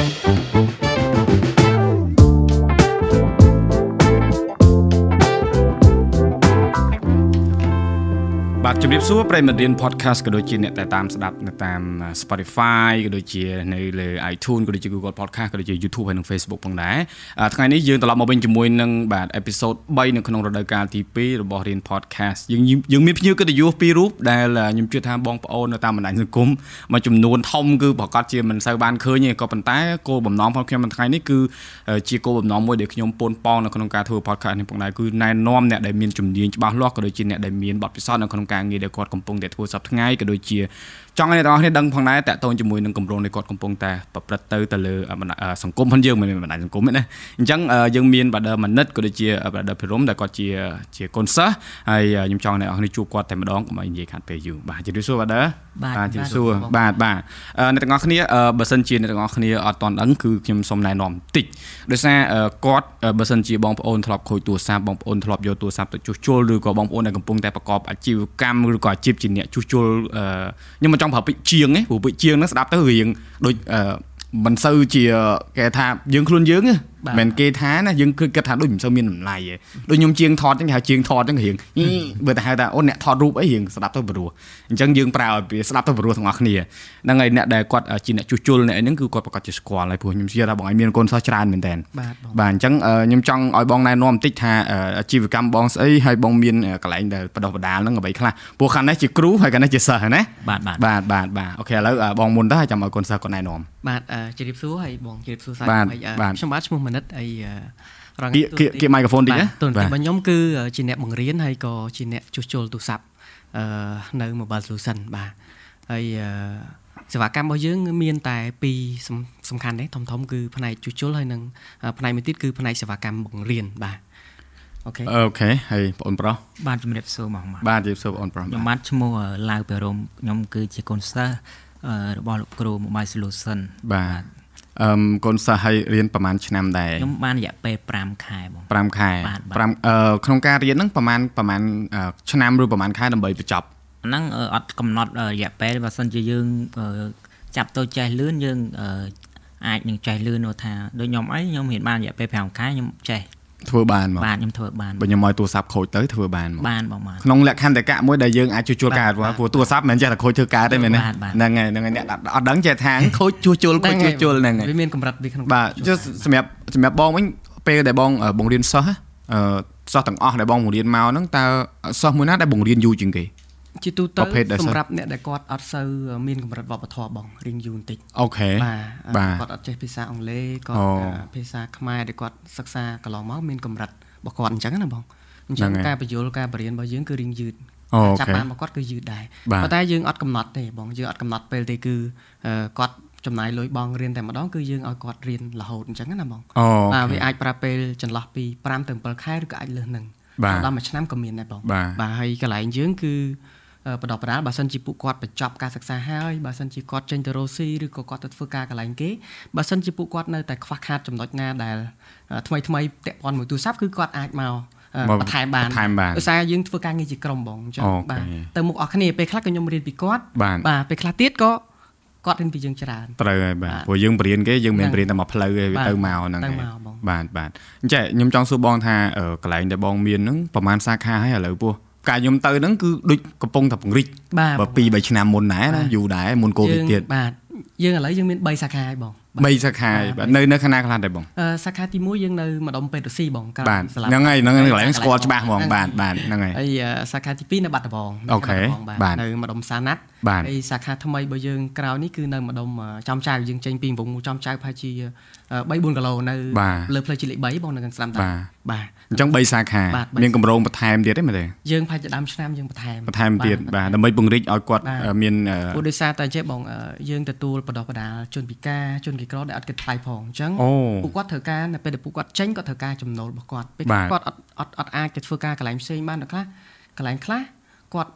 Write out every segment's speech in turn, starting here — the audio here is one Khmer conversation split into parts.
បាទ ជំរាបសួរប្រិយមិត្តរៀន podcast ក៏ដូចជាអ្នកដែលតាមស្ដាប់នៅតាម Spotify ក៏ដូចជានៅលើ iTunes ក៏ដូចជា Google Podcast ក៏ដូចជា YouTube ហើយនិង Facebook ផងដែរថ្ងៃនេះយើងត្រឡប់មកវិញជាមួយនឹងបាទ episode 3នៅក្នុងរដូវកាលទី2របស់រៀន podcast យើងយើងមានភ្ញៀវកិត្តិយសពីររូបដែលខ្ញុំជឿថាបងប្អូននៅតាមបណ្ដាញសង្គមមួយចំនួនធំគឺប្រកាសជាមិនសូវបានឃើញទេក៏ប៉ុន្តែគោលបំណងរបស់ខ្ញុំថ្ងៃនេះគឺជាគោលបំណងមួយដែលខ្ញុំពូនប៉ងនៅក្នុងការធ្វើ podcast នេះផងដែរគឺណែនាំអ្នកដែលមានជំនាញច្បាស់លាស់ក៏ដូចជាអ្នកដែលមានបទពិសោធន៍នៅក្នុងការងារដែលគាត់កំពុងតែធ្វើសប្តាហ៍ថ្ងៃក៏ដូចជាចង់ឲ្យអ្នកទាំងអស់គ្នាដឹងផងដែរតាក់ទងជាមួយនឹងគម្រោងដែលគាត់កំពុងតែប្រព្រឹត្តទៅទៅលើសង្គមផងយើងមិនមែនបណ្ដាញសង្គមទេណាអញ្ចឹងយើងមានបាដឺម៉ានិតក៏ដូចជាបាដឺភិរមដែលគាត់ជាជាកូនសិស្សហើយខ្ញុំចង់ឲ្យអ្នកទាំងអស់គ្នាជួបគាត់តែម្ដងកុំឲ្យនិយាយខាត់ពេលយូរបាទជម្រាបសួរបាដឺបាទជម្រាបសួរបាទបាទអ្នកទាំងអស់គ្នាបើសិនជាអ្នកទាំងអស់គ្នាអត់តន់ដឹងគឺខ្ញុំសូមណែនាំបន្តិចដោយសារគាត់បើសិនជាបងប្អូនធ្លាប់ខូចទូរស័ព្ទបងប្អូនធ្លាប់យកទូរស័ព្ទទៅជួសជុលឬក៏បងប្អូនដែលកំពុងតែប្រកបអាជីវកម្មឬក៏អាជីពជាអ្នកជួសជុលខ្ញុំមិនចង់ប្រើពាក្យជាងទេព្រោះពាក្យជាងហ្នឹងស្ដាប់ទៅរៀងដូចមិនសូវជាគេថាយើងខ្លួនយើងមិនគេថាណាយើងគឺគិតថាដូចមិនសូវមានតម្លៃទេដូចខ្ញុំជាងថតចឹងគេហៅជាងថតចឹងរៀងបើតែហៅថាអូអ្នកថតរូបអីរៀងស្ដាប់ទៅព្រោះអញ្ចឹងយើងប្រើឲ្យស្ដាប់ទៅព្រោះទាំងអស់គ្នាហ្នឹងហើយអ្នកដែលគាត់ជាអ្នកជួសជុលអ្នកហ្នឹងគឺគាត់ប្រកាសជាស្គាល់ហើយព្រោះខ្ញុំជឿថាបងឲ្យមានកូនសិស្សច្រើនមែនតើបាទបាទអញ្ចឹងខ្ញុំចង់ឲ្យបងណែនាំបន្តិចថាអាជីវកម្មបងស្អីហើយបងមានកន្លែងដែលបដោះបដាលហ្នឹងអ្វីខ្លះព្រោះខាងនេះជាគ្រូហើយខាងនេះជាសិស្សណាបាទបាទបាទបាទបាទអូខេឥឡូវបងមុនទៅហើយចាំឲ្យកូនសិស្សគាត់ណែនាំបាទជម្រាបសួរហើយបងជម្រាបសួរសាស្ត្រខ្ញុំបាទឈ្មោះមនិតហើយរងគៀកគៀកមីក្រូហ្វូនតិចណាទូនទីរបស់ខ្ញុំគឺជាអ្នកបង្រៀនហើយក៏ជាអ្នកជួសជុលទូរស័ព្ទអឺនៅ Mobile Solution បាទហើយសេវាកម្មរបស់យើងមានតែពីរសំខាន់ទេធំធំគឺផ្នែកជួសជុលហើយនិងផ្នែកមួយទៀតគឺផ្នែកសេវាកម្មបង្រៀនបាទអូខេអូខេហើយបងអូនប្រុសបាទជំរាបសួរមកបាទជំរាបសួរបងអូនប្រុសខ្ញុំបាទឈ្មោះឡាវពេរមខ្ញុំគឺជាកូនសិស្សរបស់លោកគ្រូ Mobile Solution បាទ អឺកូនសិស្សឲ្យរៀនប្រហែលឆ្នាំដែរខ្ញុំបានរយៈពេល5ខែបង5ខែ5អឺក្នុងការរៀនហ្នឹងប្រហែលប្រហែលឆ្នាំឬប្រហែលខែដើម្បីបញ្ចប់ហ្នឹងអត់កំណត់រយៈពេលបើសិនជាយើងចាប់ទៅចេះលឿនយើងអាចនឹងចេះលឿននោះថាដូចខ្ញុំអីខ្ញុំរៀនបានរយៈពេល5ខែខ្ញុំចេះ ធ្វើបានមកបាទខ្ញុំធ្វើបានបើខ្ញុំឲ្យទូរស័ព្ទខូចទៅធ្វើបានមកបានបងបានក្នុងលក្ខន្តិកៈមួយដែលយើងអាចជួសជុលកើតព្រោះទូរស័ព្ទមិនចេះតែខូចធ្វើកើតទេមែនទេហ្នឹងហើយហ្នឹងហើយអ្នកអត់ដឹងចេះថាខូចជួសជុលខូចជួសជុលហ្នឹងហើយវាមានកម្រិតវាក្នុងបាទចុះសម្រាប់សម្រាប់បងវិញពេលដែលបងបង្រៀនសិស្សអឺសិស្សទាំងអស់ដែលបងបង្រៀនមកហ្នឹងតើសិស្សមួយណាដែលបង្រៀនយូរជាងគេ ជាទូទៅសម្រាប់អ្នកដែលគាត់អត់សូវមានកម្រិតវប្បធម៌បងរៀងយូរបន្តិចអូខេបាទគាត់អត់ចេះភាសាអង់គ្លេសគាត់ភាសាខ្មែរដែលគាត់សិក្សាកន្លងមកមានកម្រិតរបស់គាត់អញ្ចឹងណាបងអញ្ចឹងការបញ្យល់ការបរៀនរបស់យើងគឺរៀងយឺតចាប់បានរបស់គាត់គឺយឺតដែរប៉ុន្តែយើងអត់កំណត់ទេបងយើងអត់កំណត់ពេលទេគឺគាត់ចំណាយលុយបងរៀនតែម្ដងគឺយើងឲ្យគាត់រៀនរហូតអញ្ចឹងណាបងបាទវាអាចប្រើពេលចន្លោះពី5ទៅ7ខែឬក៏អាចលើសនឹងដល់មួយឆ្នាំក៏មានដែរបងបាទហើយកន្លែងយើងគឺ បដបដាលបើសិនជាពួកគាត់បញ្ចប់ការសិក្សាហើយបើសិនជាគាត់ចេញទៅរកស៊ីឬក៏គាត់ទៅធ្វើការកន្លែងគេបើសិនជាពួកគាត់នៅតែខ្វះខាតចំណុចណាដែលថ្មីថ្មីតាក់ព័ន្ធមួយទូរស័ព្ទគឺគាត់អាចមកបន្ថែមបានដោយសារយើងធ្វើការងារជាក្រុមបងអញ្ចឹងបាទទៅមុខអស់គ្នាពេលខ្លះក៏ខ្ញុំរៀនពីគាត់បាទពេលខ្លះទៀតក៏គាត់រៀនពីយើងច្រើនត្រូវហើយបាទព្រោះយើងបរៀនគេយើងមិនបរៀនតែមកផ្លូវទេទៅមកហ្នឹងហើយបាទបាទអញ្ចឹងខ្ញុំចង់សួរបងថាកន្លែងដែលបងមានហ្នឹងប្រហែលសាខាហើយឥឡូវពោះ កាខ្ញុំទៅហ្នឹងគឺដូចកំពុងតែពង្រីកបើ2 3ឆ្នាំមុនដែរណាយូរដែរមុនកូវីដទៀតបាទយើងឥឡូវយើងមាន3សាខាហើយបង3សាខាបាទនៅនៅខាងណាខ្លះដែរបងអឺសាខាទី1យើងនៅម្ដុំពេទ្យរុស៊ីបងកាលហ្នឹងហើយហ្នឹងកន្លែងស្គាល់ច្បាស់ហ្មងបាទបាទហ្នឹងហើយហើយសាខាទី2នៅបាត់ដំបងអូខេបាទនៅម្ដុំសាណាត់ហើយសាខាថ្មីរបស់យើងក្រោយនេះគឺនៅម្ដុំចំចៅយើងចេញពីវងចំចៅប្រហែលជា 3 4គីឡូនៅលើផ្លូវជាតិលេខ3បងនៅខាងស្ដាំដែរបាទអញ្ចឹង3សាខាមានកម្រងបន្ថែមទៀតទេមែនទេយើងប្រហែលជាដើមឆ្នាំយើងបន្ថែមបន្ថែមទៀតបាទដើម្បីពង្រីកឲ្យគាត់មានព្រោះដោយសារតែចេះបងយើងទទួលបដោះបដាលជនពិការជនក្រីក្រដែលអត់គិតថ្លៃផងអញ្ចឹងពួកគាត់ត្រូវការនៅពេលដែលពួកគាត់ចេញគាត់ត្រូវការចំណូលរបស់គាត់ពេលគាត់អត់អត់អត់អាចទៅធ្វើការកន្លែងផ្សេងបានដល់ខ្លះកន្លែងខ្លះគាត់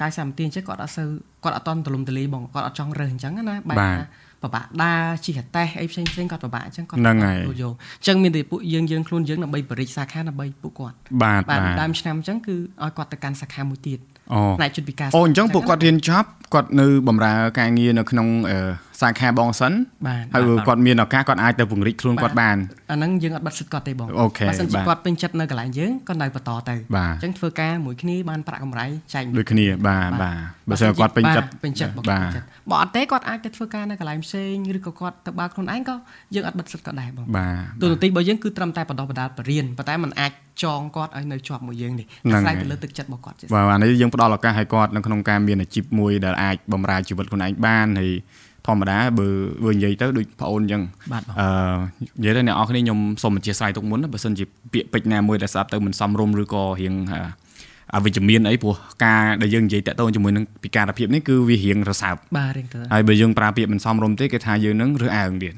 កាយសម្បត្តិអញ្ចឹងគាត់អត់សូវគាត់អត់តន់ទលំទលាយបងគាត់អត់ចង់រើសអញ្ចឹងណាបែបថា ពិបាកដើរជិះអាតេះអីផ្សេងផ្សេងគាត់ពិបាកអញ្ចឹងគាត់ហ្នឹងហើយយកអញ្ចឹងមានតែពួកយើងយើងខ្លួនយើងដើម្បីបរិចសាខាដើម្បីពួកគាត់បាទបាទដើមឆ្នាំអញ្ចឹងគឺឲ្យគាត់ទៅកាន់សាខាមួយទៀតផ្នែកជនពិការអូអញ្ចឹងពួកគាត់រៀនចប់គាត់នៅបម្រើការងារនៅក្នុងសាខាបងសិនហើយគាត់មានឱកាសគាត់អាចទៅពង្រីកខ្លួនគាត់បានអាហ្នឹងយើងអត់បាត់សិទ្ធគាត់ទេបងអូខេបើសិនជាគាត់ពេញចិត្តនៅកន្លែងយើងគាត់នៅបន្តទៅអញ្ចឹងធ្វើការមួយគ្នាបានប្រាក់កម្រៃចែកដូចគ្នាបាទបាទបើសិនគាត់ពេញចិត្តពេញចិត្តបងពេញចិត្តបើអត់ទេគាត់អាចទៅធ្វើការនៅកន្លែងផ្សេងឬក៏គាត់ទៅបើកខ្លួនឯងក៏យើងអត់បិទសិទ្ធគាត់ដែរបងបាទទូទៅទីរបស់យើងគឺត្រឹមតែបណ្ដោះបណ្ដាលបរិញ្ញាប៉ុន្តែมันអាចចងគាត់ឲ្យនៅជាប់មួយយើងនេះអាស្រ័យទៅលើទឹកចិត្តរបស់គាត់បាទអានេះយើងផ្ដល់ឱកាសឲ្យគាត់នៅក្នុងការមានអាជីពមួយដែលអាចបម្រើជីវិតខ្លួនឯងបានហើយធម្មតាបើបើនិយាយទៅដូចប្អូនអញ្ចឹងអឺនិយាយទៅអ្នកនរគ្នាខ្ញុំសូមអធិស្ឋានទុកមុនបើសិនជាពាក្យពេចន៍ណាមួយដែលស្ដាប់ទៅមិនសមរម្យឬក៏រៀងអវិជ្ជមានអីព្រោះការដែលយើងនិយាយតាក់ទងជាមួយនឹងពិការភាពនេះគឺវារៀងរសើបបាទរៀងទៅហើយបើយើងប្រើពាក្យមិនសមរម្យទេគេថាយើងនឹងរើសអើងទៀត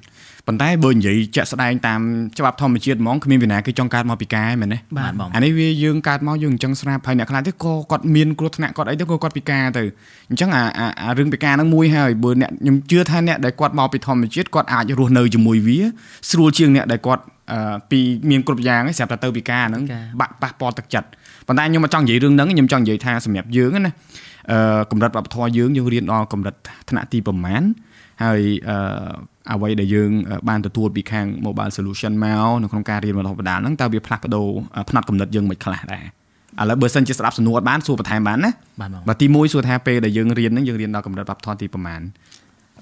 ប៉ុន្តែបើនិយាយជាក់ស្ដែងតាមច្បាប់ធម្មជាតិហ្មងគ្មានវិណាគេចង់កើតមកពីការមែនទេបាទបងអានេះវាយើងកើតមកយើងអញ្ចឹងស្រាប់ហើយអ្នកខ្លះទៀតក៏គាត់មានគ្រោះថ្នាក់គាត់អីទៅក៏គាត់ពីការទៅអញ្ចឹងអាអារឿងពីការហ្នឹងមួយហើយបើអ្នកខ្ញុំជឿថាអ្នកដែលគាត់មកពីធម្មជាតិគាត់អាចរស់នៅជាមួយវាស្រួលជាងអ្នកដែលគាត់ពីមានគ្រប់យ៉ាងស្រាប់តែទៅពីការហ្នឹងបាក់ប៉ះពាល់ទឹកចិត្តប៉ុន្តែខ្ញុំមកចង់និយាយរឿងហ្នឹងខ្ញុំចង់និយាយថាសម្រាប់យើងណាអឺកម្រិតវប្បធម៌យើងយើងរៀនដល់កម្រិតថ្នាក់ទីប្រមាណ ហើយអឺអ្វីដែលយើងបានទទួលពីខាង Mobile Solution មកនៅក្នុងការរៀនបន្តបណ្ដាលហ្នឹងតើវាផ្លាស់ប្ដូរផ្នត់កំណត់យើងមិនខ្លះដែរឥឡូវបើសិនជាស្ដាប់សំណួរអត់បានសួរបន្ថែមបានណាបាទបាទទី1សួរថាពេលដែលយើងរៀនហ្នឹងយើងរៀនដល់កម្រិតវប្បធម៌ទីប្រមាណ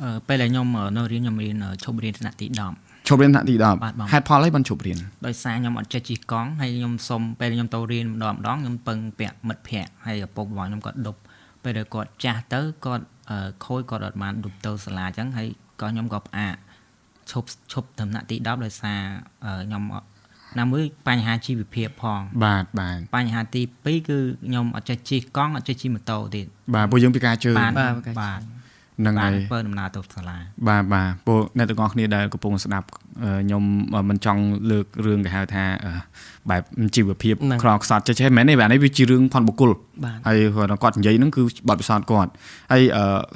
អឺពេលដែលខ្ញុំនៅរៀនខ្ញុំរៀនឈប់រៀនថ្នាក់ទី10ឈប់រៀនថ្នាក់ទី10ហេតុផលអីបានឈប់រៀនដោយសារខ្ញុំអត់ចេះជិះកង់ហើយខ្ញុំសុំពេលខ្ញុំទៅរៀនម្ដងម្ដងខ្ញុំពឹងពាក់មិត្តភ័ក្តិហើយឪពុករបស់ខ្ញុំគាត់ដប់ពេលដែលគាត់ចាស់ទៅគាត់ ខូចគាត់អត់បានដប់ទៅសាលាអញ្ចឹងហើយក៏ខ្ញុំក៏ផ្អាកឈប់ឈប់ដំណាក់ទី10ដោយសារខ្ញុំណាមួយបញ្ហាជីវភាពផងបាទបាទបញ្ហាទី2គឺខ្ញុំអត់ចេះជិះកង់អត់ចេះជិះម៉ូតូទៀតបាទពួកយើងពិការជើងបាទបាទ ហ្នឹងហើយធ្វើដំណើរទៅសាលាបាទបាទពួកអ្នកទាំងអស់គ្នាដែលកំពុងស្ដាប់ខ្ញុំមិនចង់លើករឿងគេហៅថាបែបជីវភាពខ្លោខ្សត់ចេះចេះមែនទេបាទនេះវាជារឿងផនបុគ្គលហើយគាត់និយាយហ្នឹងគឺបទពិសោធន៍គាត់ហើយ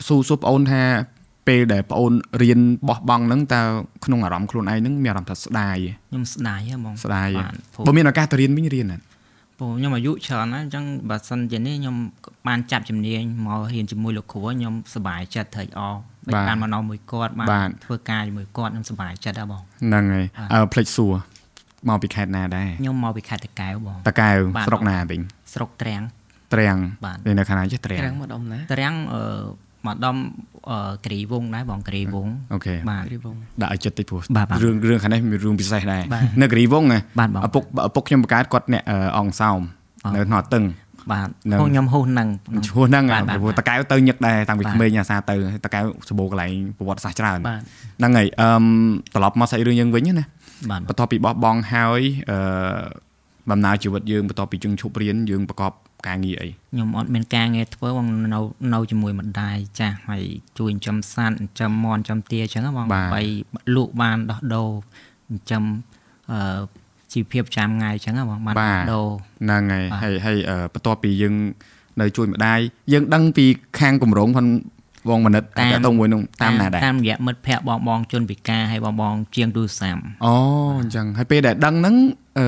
ស៊ូស៊ូប្អូនថាពេលដែលប្អូនរៀនបោះបង់ហ្នឹងតើក្នុងអារម្មណ៍ខ្លួនឯងហ្នឹងមានអារម្មណ៍ថាស្ដាយខ្ញុំស្ដាយហ៎ហ្មងស្ដាយបើមានឱកាសទៅរៀនវិញរៀនណា ព្រោះខ្ញុំអាយុច្រើនណាស់អញ្ចឹងបើសិនជានេះខ្ញុំបានចាប់ជំនាញមករៀនជាមួយលោកគ្រូខ្ញុំសប្បាយចិត្តត្រេកអរដូចបានមកនៅមួយគាត់បានធ្វើការជាមួយគាត់ខ្ញុំសប្បាយចិត្តហ៎បងហ្នឹងហើយអឺផ្លេចសួរមកពីខេត្តណាដែរខ្ញុំមកពីខេត្តតាកែវបងតាកែវស្រុកណាវិញស្រុកត្រាំងត្រាំងនៅខាងណាចេះត្រាំងត្រាំងមកដុំណាត្រាំងអឺ មកដំគ្រីវងដែរបងគ្រីវងអូខេបាទគ្រីវងដាក់ឲ្យចិត្តតិចព្រោះរឿងរឿងខាងនេះមានរឿងពិសេសដែរនៅគ្រីវងឪពុកឪពុកខ្ញុំបង្កើតគាត់អ្នកអង្គសោមនៅថ្នតឹងបាទខ្ញុំហូសនឹងហូសនឹងព្រោះតកែវទៅញឹកដែរតាំងពីក្មេងអាសាទៅតកែវសបោកន្លែងប្រវត្តិសាស្ត្រច្រើនហ្នឹងហើយអឺត្រឡប់មកសាច់រឿងយើងវិញណាបន្ទាប់ពីបោះបង់ហើយអឺដំណើរជីវិតយើងបន្ទាប់ពីយើងឈប់រៀនយើងប្រកប ការងារអីខ្ញុំអត់មានការងារធ្វើបងនៅនៅជាមួយម្ដាយចាស់ហើយជួយចិញ្ចឹមសត្វចិញ្ចឹមមាន់ចិញ្ចឹមទាអញ្ចឹងបងបីលក់បានដោះដូរចិញ្ចឹមអឺជីវភាពចាំថ្ងៃអញ្ចឹងបងបានដូរហ្នឹងហើយហើយហើយបន្ទាប់ពីយើងនៅជួយម្ដាយយើងដឹងពីខាងកម្រងផងបងមនិតតែទៅមួយនឹងតាមណាដែរតាមរយៈមិត្តភ័ក្តិបងបងជនពិការហើយបងបងជាងទូរស័ព្ទអូអញ្ចឹងហើយពេលដែលដឹងហ្នឹងអឺ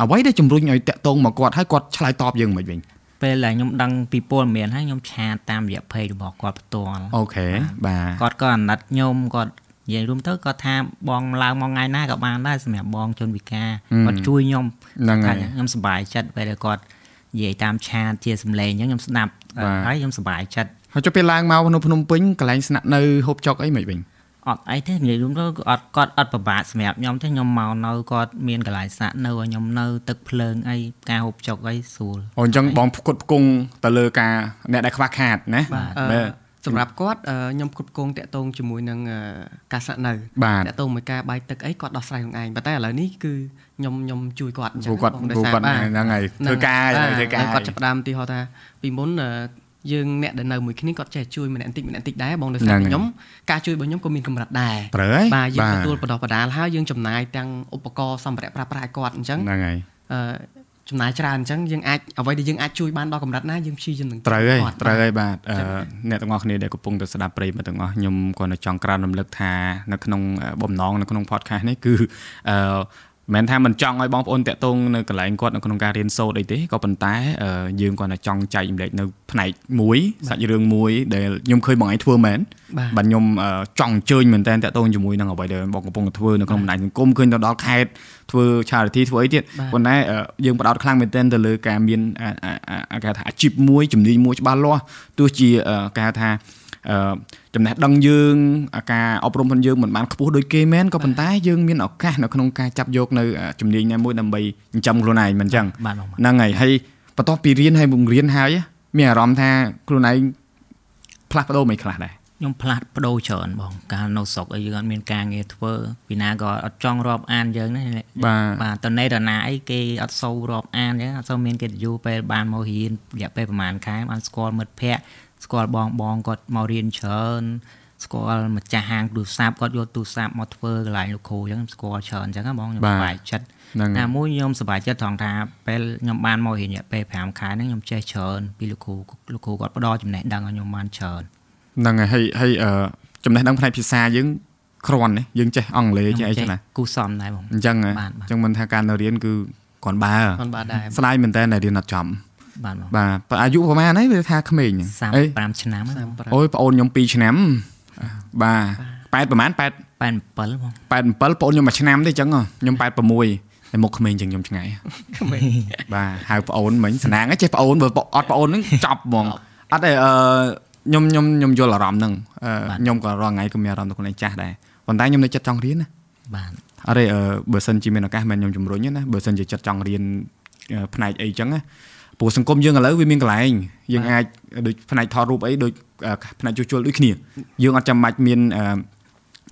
អ្វីដែលជំរុញឲ្យតាក់ទងមកគាត់ហើយគាត់ឆ្លើយតបយើងមិនវិញពេលដែលខ្ញុំដឹងពីពលមានហើយខ្ញុំឆាតតាមរយៈ page របស់គាត់ផ្ទាល់អូខេបាទគាត់ក៏អាណិតខ្ញុំគាត់និយាយរួមទៅគាត់ថាបងឡើងមកថ្ងៃណាក៏បានដែរសម្រាប់បងជនវិការគាត់ជួយខ្ញុំហ្នឹងហើយខ្ញុំសប្បាយចិត្តពេលដែលគាត់និយាយតាមឆាតជាសម្លេងអញ្ចឹងខ្ញុំស្ដាប់ហើយខ្ញុំសប្បាយចិត្តហើយចុះពេលឡើងមកនៅភ្នំពេញកន្លែងស្នាក់នៅហូបចុកអីមិនវិញ អត់អីទេនិយាយរួមទៅអត់គាត់អត់ពិបាកសម្រាប់ខ្ញុំទេខ្ញុំមកនៅគាត់មានកន្លែងសាក់នៅឲ្យខ្ញុំនៅ ទឹកភ្លើងអីការហូបចុកអីស្រួលអូអញ្ចឹងបងផ្គត់ផ្គង់ទៅលើការអ្នកដែលខ្វះខាតណាបាទសម្រាប់គាត់ខ្ញុំគ្រប់គ្រងតាក់ទងជាមួយនឹងការស្នាក់នៅតាក់ទងមួយការបាយទឹកអីគាត់ដោះស្រាយខ្លួនឯងប៉ុន្តែឥឡូវនេះគឺខ្ញុំខ្ញុំជួយគាត់អញ្ចឹងគាត់គាត់ហ្នឹងហើយធ្វើការធ្វើការគាត់ចាប់ផ្ដើមទីហោថាពីមុន យើងអ្នកដែលនៅមួយគ្នាគាត់ចេះជួយម្នាក់បន្តិចម្នាក់បន្តិចដែរបងដោយសារខ្ញុំការជួយរបស់ខ្ញុំក៏មានកម្រិតដែរបាទយើងទទួលបដោះបដាលហើយយើងចំណាយទាំងឧបករណ៍សម្ភារៈប្រើប្រាស់ឲ្យគាត់អញ្ចឹងហ្នឹងហើយអឺចំណាយច្រើនអញ្ចឹងយើងអាចអ្វីដែលយើងអាចជួយបានដល់កម្រិតណាយើងព្យាយាមនឹងត្រូវហើយត្រូវហើយបាទអ្នកទាំងអស់គ្នាដែលកំពុងតែស្ដាប់ប្រិយមិត្តទាំងអស់ខ្ញុំក៏នៅចង់ក្រើនរំលឹកថានៅក្នុងបំណងនៅក្នុង podcast នេះគឺអឺ មិនថាមិនចង់ឲ្យបងប្អូនតាក់ទងនៅកន្លែងគាត់នៅក្នុងការរៀនសូត្រអីទេក៏ប៉ុន្តែយើងគាត់តែចង់ចែកម្លែកនៅផ្នែកមួយសាច់រឿងមួយដែលខ្ញុំឃើញបងឯងធ្វើមែនបាទខ្ញុំចង់អញ្ជើញមែនតើតាក់ទងជាមួយនឹងអ្វីដែលបងកំពុងធ្វើនៅក្នុងបណ្ដាញសង្គមឃើញទៅដល់ខេត្តធ្វើ charity ធ្វើអីទៀតប៉ុន្តែយើងផ្ដោតខ្លាំងមែនទែនទៅលើការមានគេថាអាជីពមួយជំនាញមួយច្បាស់លាស់ទោះជាគេថា ចំណេះដឹងយើងការអប់រំរបស់យើងមិនបានខ្ពស់ដូចគេមែនក៏ប៉ុន្តែយើងមានឱកាសនៅក្នុងការចាប់យកនៅជំនាញណាមួយដើម្បីចិញ្ចឹមខ្លួនឯងមិនអញ្ចឹងហ្នឹងហើយហើយបន្ទាប់ពីរៀនហើយបង្រៀនហើយមានអារម្មណ៍ថាខ្លួនឯងផ្លាស់ប្ដូរមិនខ្លះដែរខ្ញុំផ្លាស់ប្ដូរច្រើនបង កាលនៅស្រុកអីយើងអត់មានការងារធ្វើពីណាក៏អត់ចង់រាប់អានយើងណាបាទបាទតនេរណាអីគេអត់សូវរាប់អានអញ្ចឹងអត់សូវមានកិត្តិយសពេលបានមករៀនរយៈពេលប្រហែលខែបានស្គាល់មិត្តភ័ក្តិ ស្គាល់បងបងគាត់មករៀនច្រើនស្គាល់ម្ចាស់ហាងទូរស័ព្ទគាត់យកទូរស័ព្ទមកធ្វើកន្លែងលោកគ្រូអញ្ចឹងស្គាល់ច្រើនអញ្ចឹងបងខ្ញុំសប្បាយចិត្តណាមួយខ្ញុំសប្បាយចិត្តត្រង់ថាពេលខ្ញុំបានមករៀនរយៈពេល5ខែហ្នឹងខ្ញុំចេះច្រើនពីលោកគ្រូលោកគ្រូគាត់ផ្ដល់ចំណេះដឹងឲ្យខ្ញុំបានច្រើនហ្នឹងហើយហើយចំណេះដឹងផ្នែកភាសាយើងគ្រាន់ទេយើងចេះអង់គ្លេសចេះអីចឹងណាគូសំដែរបងអញ្ចឹងអញ្ចឹងមិនថាការនៅរៀនគឺគ្រាន់បើគ្រាន់បើដែរស្ដាយមែនតើរៀនអត់ចំ បាទបាទអាយុប្រហែលហើយវាថាក្មេង35ឆ្នាំអូយប្អូនខ្ញុំ2ឆ្នាំបាទប៉ែតប្រហែលប៉ែត87បង87ប្អូនខ្ញុំមួយឆ្នាំទេអញ្ចឹងខ្ញុំ86តែមុខក្មេងជាងខ្ញុំឆ្ងាយក្មេងបាទហៅប្អូនមិញស្នាងចេះប្អូនបើអត់ប្អូនហ្នឹងចប់ហ្មងអត់ទេអឺខ្ញុំខ្ញុំខ្ញុំយល់អារម្មណ៍ហ្នឹងខ្ញុំក៏រាល់ថ្ងៃក៏មានអារម្មណ៍ទៅខ្លួនឯងចាស់ដែរប៉ុន្តែខ្ញុំនៅចិត្តចង់រៀនណាបាទអត់ទេបើសិនជាមានឱកាសមែនខ្ញុំជំរុញណាបើសិនជាចិត្តចង់រៀនផ្នែកអីចឹងណា ព្រោះសង្គមយើងឥឡូវវាមានកន្លែងយើងអាចដូចផ្នែកថតរូបអីដូចផ្នែកជួសជុលដូចគ្នាយើងអត់ចាំបាច់មាន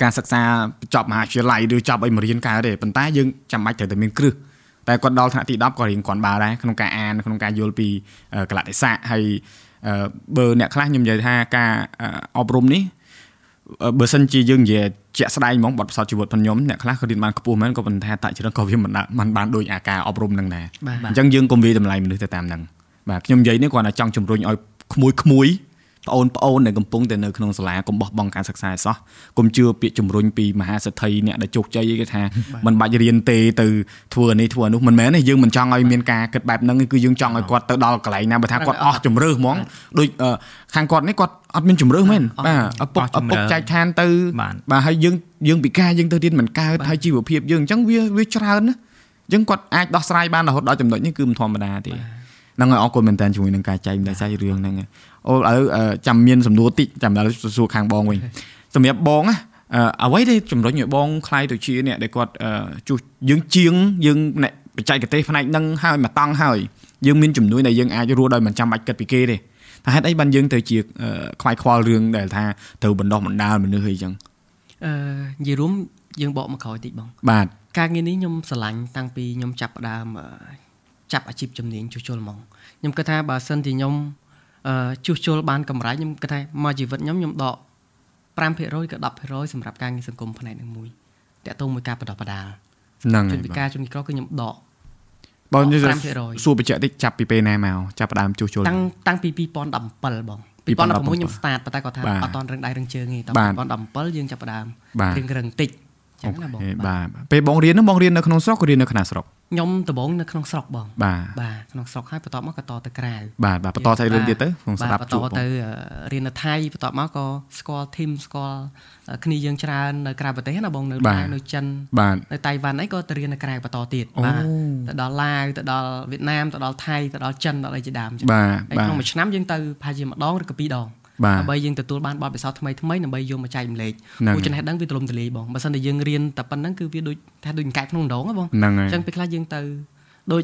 ការសិក្សាចប់មហាវិទ្យាល័យឬចប់អីមករៀនកើតទេប៉ុន្តែយើងចាំបាច់ត្រូវតែមានគ្រឹះតែគាត់ដល់ថ្នាក់ទី10ក៏រៀងគាត់បើដែរក្នុងការអានក្នុងការយល់ពីកលៈទេសៈហើយបើអ្នកខ្លះខ្ញុំនិយាយថាការអប់រំនេះបើសិនជាយើងនិយាយ ជាក់ស្ដែងហ្មងបទពិសោធន៍ជីវិតរបស់ខ្ញុំអ្នកខ្លះក៏រៀនបានខ្ពស់មែនក៏ប៉ុន្តែតាក់ច្រើនក៏វាមិនមិនបានដូចអាការអប់រំនឹងដែរអញ្ចឹងយើងកុំវាតម្លៃមនុស្សទៅតាមហ្នឹងបាទខ្ញុំនិយាយនេះគ្រាន់តែចង់ជំរុញឲ្យក្មួយក្មួយ បងប្អូនដែលកំពុងតែនៅក្នុងសាលាកុំបោះបង់ការសិក្សាឯសោះកុំជឿពាក្យជំរុញពីមហាសេដ្ឋីអ្នកដែលជោគជ័យគេថាមិនបាច់រៀនទេទៅធ្វើនេះធ្វើនោះមិនមែនទេយើងមិនចង់ឲ្យមានការគិតបែបហ្នឹងគឺយើងចង់ឲ្យគាត់ទៅដល់កន្លែងណាបើថាគាត់អស់ជំរឿហ្មងដូចខាងគាត់នេះគាត់អត់មានជំរឿមែនបាទឪពុកឪពុកចែកឋានទៅបាទហើយយើងយើងពិការយើងទៅរៀនមិនកើតហើយជីវភាពយើងអញ្ចឹងវាវាច្រើនណាអញ្ចឹងគាត់អាចដោះស្រាយបានរហូតដល់ចំណុចនេះគឺមិនធម្មតាទេហ្នឹងហើយអរគុណមែនតើជាមួយនឹងការចែកម្លែកសាច់រឿងហ្នឹង អូឥឡូវចាំមានសំណួរតិចចាំដល់សួរខាងបងវិញសម្រាប់បងណាអ្វីដែលជំរុញឲ្យបងខ្លាយទៅជាអ្នកដែលគាត់ជួសយើងជាងយើងអ្នកបច្ចេកទេសផ្នែកហ្នឹងហើយមកតង់ហើយយើងមានជំនួយដែលយើងអាចរស់ដោយមិនចាំបាច់គិតពីគេទេតែហេតុអីបានយើងទៅជាខ្វាយខ្វល់រឿងដែលថាត្រូវបណ្ដោះបណ្ដាលមនុស្សអីចឹងអឺនិយាយរួមយើងបកមកក្រោយតិចបង បាទការងារនេះខ្ញុំស្រឡាញ់តាំងពីខ្ញុំចាប់ផ្ដើមចាប់អាជីពជំនាញជួសជុលហ្មងខ្ញុំគិតថាបើសិនជាខ្ញុំ ជួសជុលបានកម្រៃខ្ញុំគិតថាមកជីវិតខ្ញុំខ្ញុំដក5%ក៏10%សម្រាប់ការងារសង្គមផ្នែកនឹងមួយតាក់ទងមួយការបដិបដាលហ្នឹងហើយជំនាញការជំនាញក្រគឺខ្ញុំដកបងសួរបញ្ជាក់តិចចាប់ពីពេលណាមកចាប់ផ្ដើមជួសជុលតាំងតាំងពី2017បង2016ខ្ញុំ start ប៉ុន្តែគាត់ថាអត់តរឹងដៃរឹងជើងទេត2017យើងចាប់ផ្ដើមរឹងរឹងតិច ចឹងណាបងបាទពេលបងរៀនហ្នឹងបងរៀននៅក្នុងស្រុកឬរៀននៅខ្នាស្រុកខ្ញុំដំបូងនៅក្នុងស្រុកបងបាទបាទក្នុងស្រុកហើយបន្ទាប់មកក៏តទៅក្រៅបាទបាទបន្តទៅរឿងទៀតទៅក្នុងស្ដាប់ជួបបន្តទៅរៀននៅថៃបន្ទាប់មកក៏ស្គាល់ធីមស្គាល់គ្នាយើងច្រើននៅក្រៅប្រទេសណាបងនៅឡាវនៅចិននៅតៃវ៉ាន់អីក៏ទៅរៀននៅក្រៅបន្តទៀតបាទទៅដល់ឡាវទៅដល់វៀតណាមទៅដល់ថៃទៅដល់ចិនដល់អីជាដើមចឹងហើយក្នុងមួយឆ្នាំយើងទៅប្រហែលជាម្ដងឬក៏ពីរដង ដើម្បីយើងទទួលបានបទពិសោធន៍ថ្មីថ្មីដើម្បីយកមកចែកម្លែកព្រោះចំណេះដឹងវាទូលំទូលាយបងបើមិនតែយើងរៀនតែប៉ុណ្្នឹងគឺវាដូចថាដូចកែក្នុងដងហ៎បងអញ្ចឹងពេលខ្លះយើងទៅដូច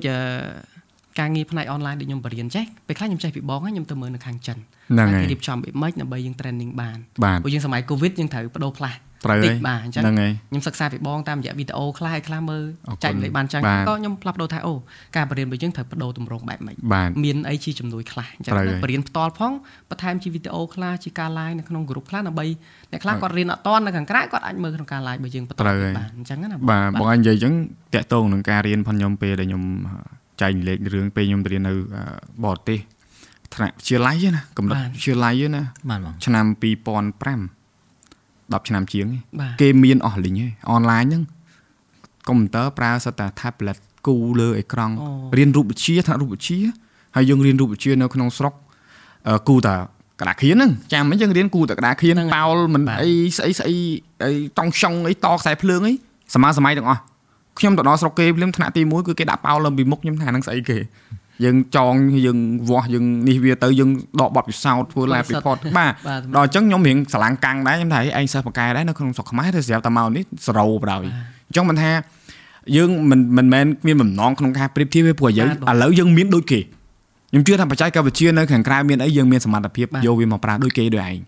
ការងារផ្នែកអនឡាញដូចខ្ញុំបរៀនចេះពេលខ្លះខ្ញុំចេះពីបងហើយខ្ញុំទៅមើលនៅខាងចិនហ្នឹងហើយរៀបចំពីម៉េចដើម្បីយើង training បានព្រោះយើងសម័យ Covid យើងត្រូវបដូរផ្លាស់ ត្រូវហើយបាទអញ្ចឹងខ្ញុំសិក្សាពីបងតាមរយៈវីដេអូខ្លះហើយខ្លះមើលចែកលេខបានចឹងក៏ខ្ញុំផ្លាប់ដូរថាអូការបរៀនរបស់យើងត្រូវបដូរទម្រង់បែបម៉េចមានអីជាជំនួយខ្លះអញ្ចឹងបរៀនផ្ទាល់ផងបន្ថែមជាវីដេអូខ្លះជាការ live នៅក្នុងក្រុមខ្លះដើម្បីអ្នកខ្លះគាត់រៀនអត់តាន់នៅខាងក្រៅគាត់អាចមើលក្នុងការ live របស់យើងបន្តបានអញ្ចឹងណាបាទបងអញនិយាយអញ្ចឹងតាក់ទងនឹងការរៀនផងខ្ញុំពេលដែលខ្ញុំចែកលេខរឿងពេលខ្ញុំរៀននៅបរទេសថ្នាក់វិទ្យាល័យណាកម្រិតវិទ្យាល័យណាឆ្នាំ2005 10ឆ្នាំជាងគេមានអស់លីងឯងអនឡាញហ្នឹងកុំព្យូទ័រប្រើសិតតែ tablet គូលើអេក្រង់រៀនរូបវិទ្យាថ្នាក់រូបវិទ្យាហើយយើងរៀនរូបវិទ្យានៅក្នុងស្រុកគូតាក្តារខៀនហ្នឹងចាំមិនយើងរៀនគូតាក្តារខៀនប៉ោលមិនអីស្អីស្អីអីតង់ចុងអីតខ្សែភ្លើងអីសម័យសម័យទាំងអស់ខ្ញុំទៅដល់ស្រុកគេភ្លាមថ្នាក់ទី1គឺគេដាក់ប៉ោលលើពីមុខខ្ញុំថាហ្នឹងស្អីគេ យើងចងយើងវាស់យើងនេះវាទៅយើងដកបត់ពិសោធន៍ធ្វើ lab report បាទដល់អញ្ចឹងខ្ញុំរៀងស្រឡាំងកាំងដែរខ្ញុំថាឯងសិស្សបកែដែរនៅក្នុងស្រុកខ្មែរទៅស្រាប់តែមកនេះសរោបដ ாய் អញ្ចឹងមិនថាយើងមិនមិនមែនមានបំណងក្នុងការប្រៀបធៀបទេព្រោះយើងឥឡូវយើងមានដូចគេខ្ញុំជឿថាបច្ចេកវិទ្យានៅខាងក្រៅមានអីយើងមានសមត្ថភាពយកវាមកប្រើដូចគេដូចឯង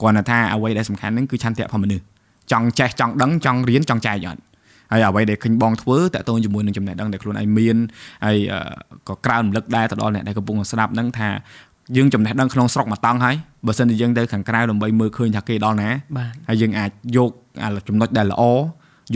គ្រាន់តែថាអ្វីដែលសំខាន់ហ្នឹងគឺឆន្ទៈផងមនុស្សចង់ចេះចង់ដឹងចង់រៀនចង់ចែកអត់ ហើយអ្វីដែលឃើញបងធ្វើតើតើជាមួយនឹងចំណេះដឹងដែលខ្លួនឯងមានហើយក៏ក្រើនរំលឹកដែរទៅដល់អ្នកដែលកំពុងស្ដាប់ហ្នឹងថាយើងចំណេះដឹងក្នុងស្រុកមកតង់ហើយបើសិនជាយើងទៅខាងក្រៅដើម្បីមើលឃើញថាគេដល់ណាហើយយើងអាចយកចំណុចដែលល្អ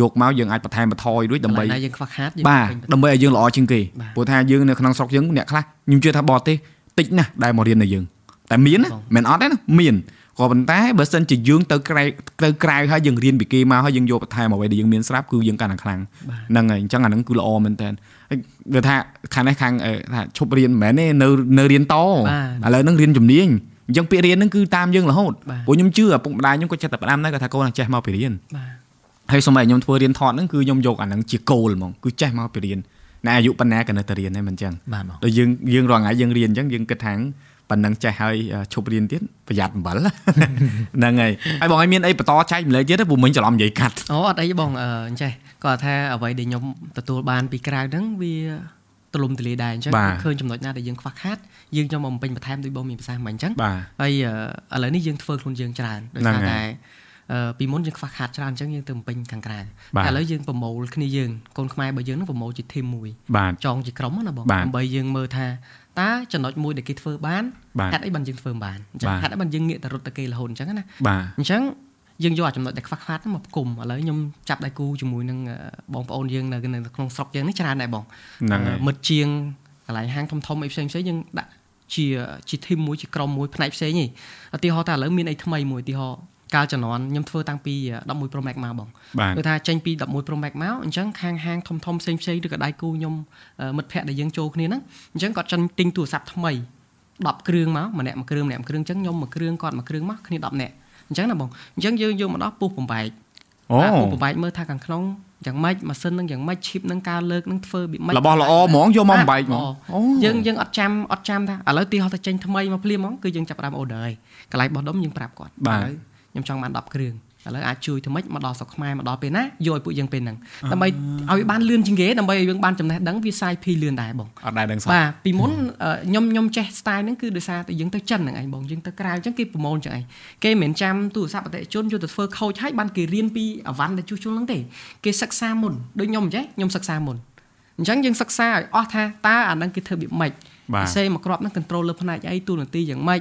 យកមកយើងអាចបន្ថែមបន្ថយរួចដើម្បីយើងខ្វះខាតយើងបាទដើម្បីឲ្យយើងល្អជាងគេព្រោះថាយើងនៅក្នុងស្រុកយើងអ្នកខ្លះខ្ញុំជឿថាបរទេសតិចណាស់ដែលមករៀននៅយើងតែមានណាមិនអត់ទេណាមាន ក៏ប៉ុន្តែបើសិនជាយើងទៅក្រៅទៅក្រៅហើយយើងរៀនពីគេមកហើយយើងយកបន្ថែមអ្វីដែលយើងមានស្រាប់គឺយើងកាន់តែខ្លាំងហ្នឹងហើយអញ្ចឹងអាហ្នឹងគឺល្អមែនតើគឺថាខាងនេះខាងថាឈប់រៀនមិនមែនទេនៅនៅរៀនតឥឡូវហ្នឹងរៀនជំនាញអញ្ចឹងពាក្យរៀនហ្នឹងគឺតាមយើងរហូតព្រោះខ្ញុំជឿឪពុកម្ដាយខ្ញុំក៏ចិត្តតែផ្ដាំដែរគាត់ថាកូនចេះមកពីរៀនហើយសូម្បីខ្ញុំធ្វើរៀនថតហ្នឹងគឺខ្ញុំយកអាហ្នឹងជាគោលហ្មងគឺចេះមកពីរៀនណែអាយុប៉ុណ្ណាក៏នៅតែរៀនដែរមិនអញ្ចឹងដូចយើងយើងរាល់ថ្ងៃយើងរៀនអញ្ចឹងយើងគិតថា ប៉ុណ្ណឹងចេះហើយឈប់រៀនទៀតប្រយ័ត្នអំបិលហ្នឹងហើយហើយបងឲ្យមានអីបន្តចែកម្លែកទៀតព្រោះមិញច្រឡំនិយាយកាត់អូអត់អីបងអញ្ចេះគាត់ថាអ្វីដែលខ្ញុំទទួលបានពីក្រៅហ្នឹងវាទលំទលាយដែរអញ្ចឹងឃើញចំណុចណាដែលយើងខ្វះខាតយើងចង់មកបំពេញបន្ថែមដូចបងមានប្រសាសន៍មិញអញ្ចឹងហើយឥឡូវនេះយើងធ្វើខ្លួនយើងច្រើនដោយសារតែពីមុនយើងខ្វះខាតច្រើនអញ្ចឹងយើងទៅបំពេញខាងក្រៅតែឥឡូវយើងប្រមូលគ្នាយើងកូនខ្មែរបើយើងនឹងប្រមូលជាធីមមួយចងជាក្រុមណាបងដើម្បីយើងមើលថា តើចំណុចមួយដែលគេធ្វើបានហេតុអីបានយើងធ្វើបានអញ្ចឹងហេតុអីបានយើងងាកទៅរត់ទៅគេរហូតអញ្ចឹងណាអញ្ចឹងយើងយកចំណុចដែលខ្វះខាតមកផ្គុំឥឡូវខ្ញុំចាប់ដៃគូជាមួយនឹងបងប្អូនយើងនៅក្នុងស្រុកយើងនេះច្រើនដែរបងមិត្តជាងកន្លែងហាងធំធំអីផ្សេងផ្សេងយើងដាក់ជាជាធីមមួយជាក្រុមមួយផ្នែកផ្សេងនេះឧទាហរណ៍តែឥឡូវមានអីថ្មីមួយឧទាហរណ៍ កាលជំនាន់ខ្ញុំធ្វើតាំងពី11 Pro Max មកបងគឺថាចេញពី11 Pro Max មកអញ្ចឹងខាងហាងធំធំផ្សេងផ្សេងឬក៏ដៃគូខ្ញុំមិត្តភ័ក្តិដែលយើងចូលគ្នាហ្នឹងអញ្ចឹងគាត់ចិនទិញទូរស័ព្ទថ្មី10គ្រឿងមកម្នាក់មួយគ្រឿងម្នាក់មួយគ្រឿងអញ្ចឹងខ្ញុំមួយគ្រឿងគាត់មួយគ្រឿងមកគ្នា10នាក់អញ្ចឹងណាបងអញ្ចឹងយើងយកមកដល់ពុះបំបែកអូពុះបំបែកមើលថាខាងក្នុងយ៉ាងម៉េចម៉ាស៊ីននឹងយ៉ាងម៉េច chip នឹងការលើកនឹងធ្វើបៀបម៉េចរបស់ល្អហ្មងយកមកបំបែកហ្មងយើងយើងអត់ចាំអត់ចាំថាឥឡូវទីហោះទៅចេញថ្មីមកភ្លាមហ្មងគឺយើងចាប់ដើម order ហើយកន្លែងបោះដុំយើងប្រាប់គាត់បាទ ខ្ញុំចង់បាន10គ្រឿងឥឡូវអាចជួយធ្វើម៉េចមកដល់ស្រុកខ្មែរមកដល់ពេលណាយកឲ្យពួកយើងពេលហ្នឹងដើម្បីឲ្យបានលឿនជាងគេដើម្បីឲ្យយើងបានចំណេះដឹងវាសាយភីលឿនដែរបងអត់ដែរដឹងសោះបាទពីមុនខ្ញុំខ្ញុំចេះ style ហ្នឹងគឺដោយសារតែយើងទៅចិនហ្នឹងឯងបងយើងទៅក្រៅអញ្ចឹងគេប្រមូលអញ្ចឹងឯងគេមិនមែនចាំទូរស័ព្ទអតិថិជនយកទៅធ្វើខូចហើយបានគេរៀនពីអវ៉ាន់ដែលជួសជុលហ្នឹងទេគេសិក្សាមុនដូចខ្ញុំអញ្ចឹងខ្ញុំសិក្សាមុនអញ្ចឹងយើងសិក្សាឲ្យអស់ថាតើអាហ្នឹងគេធ្វើបៀបម៉េចពិសេសមកក្របហ្នឹង control លើផ្នែកអីទូនាទីយ៉ាងម៉េច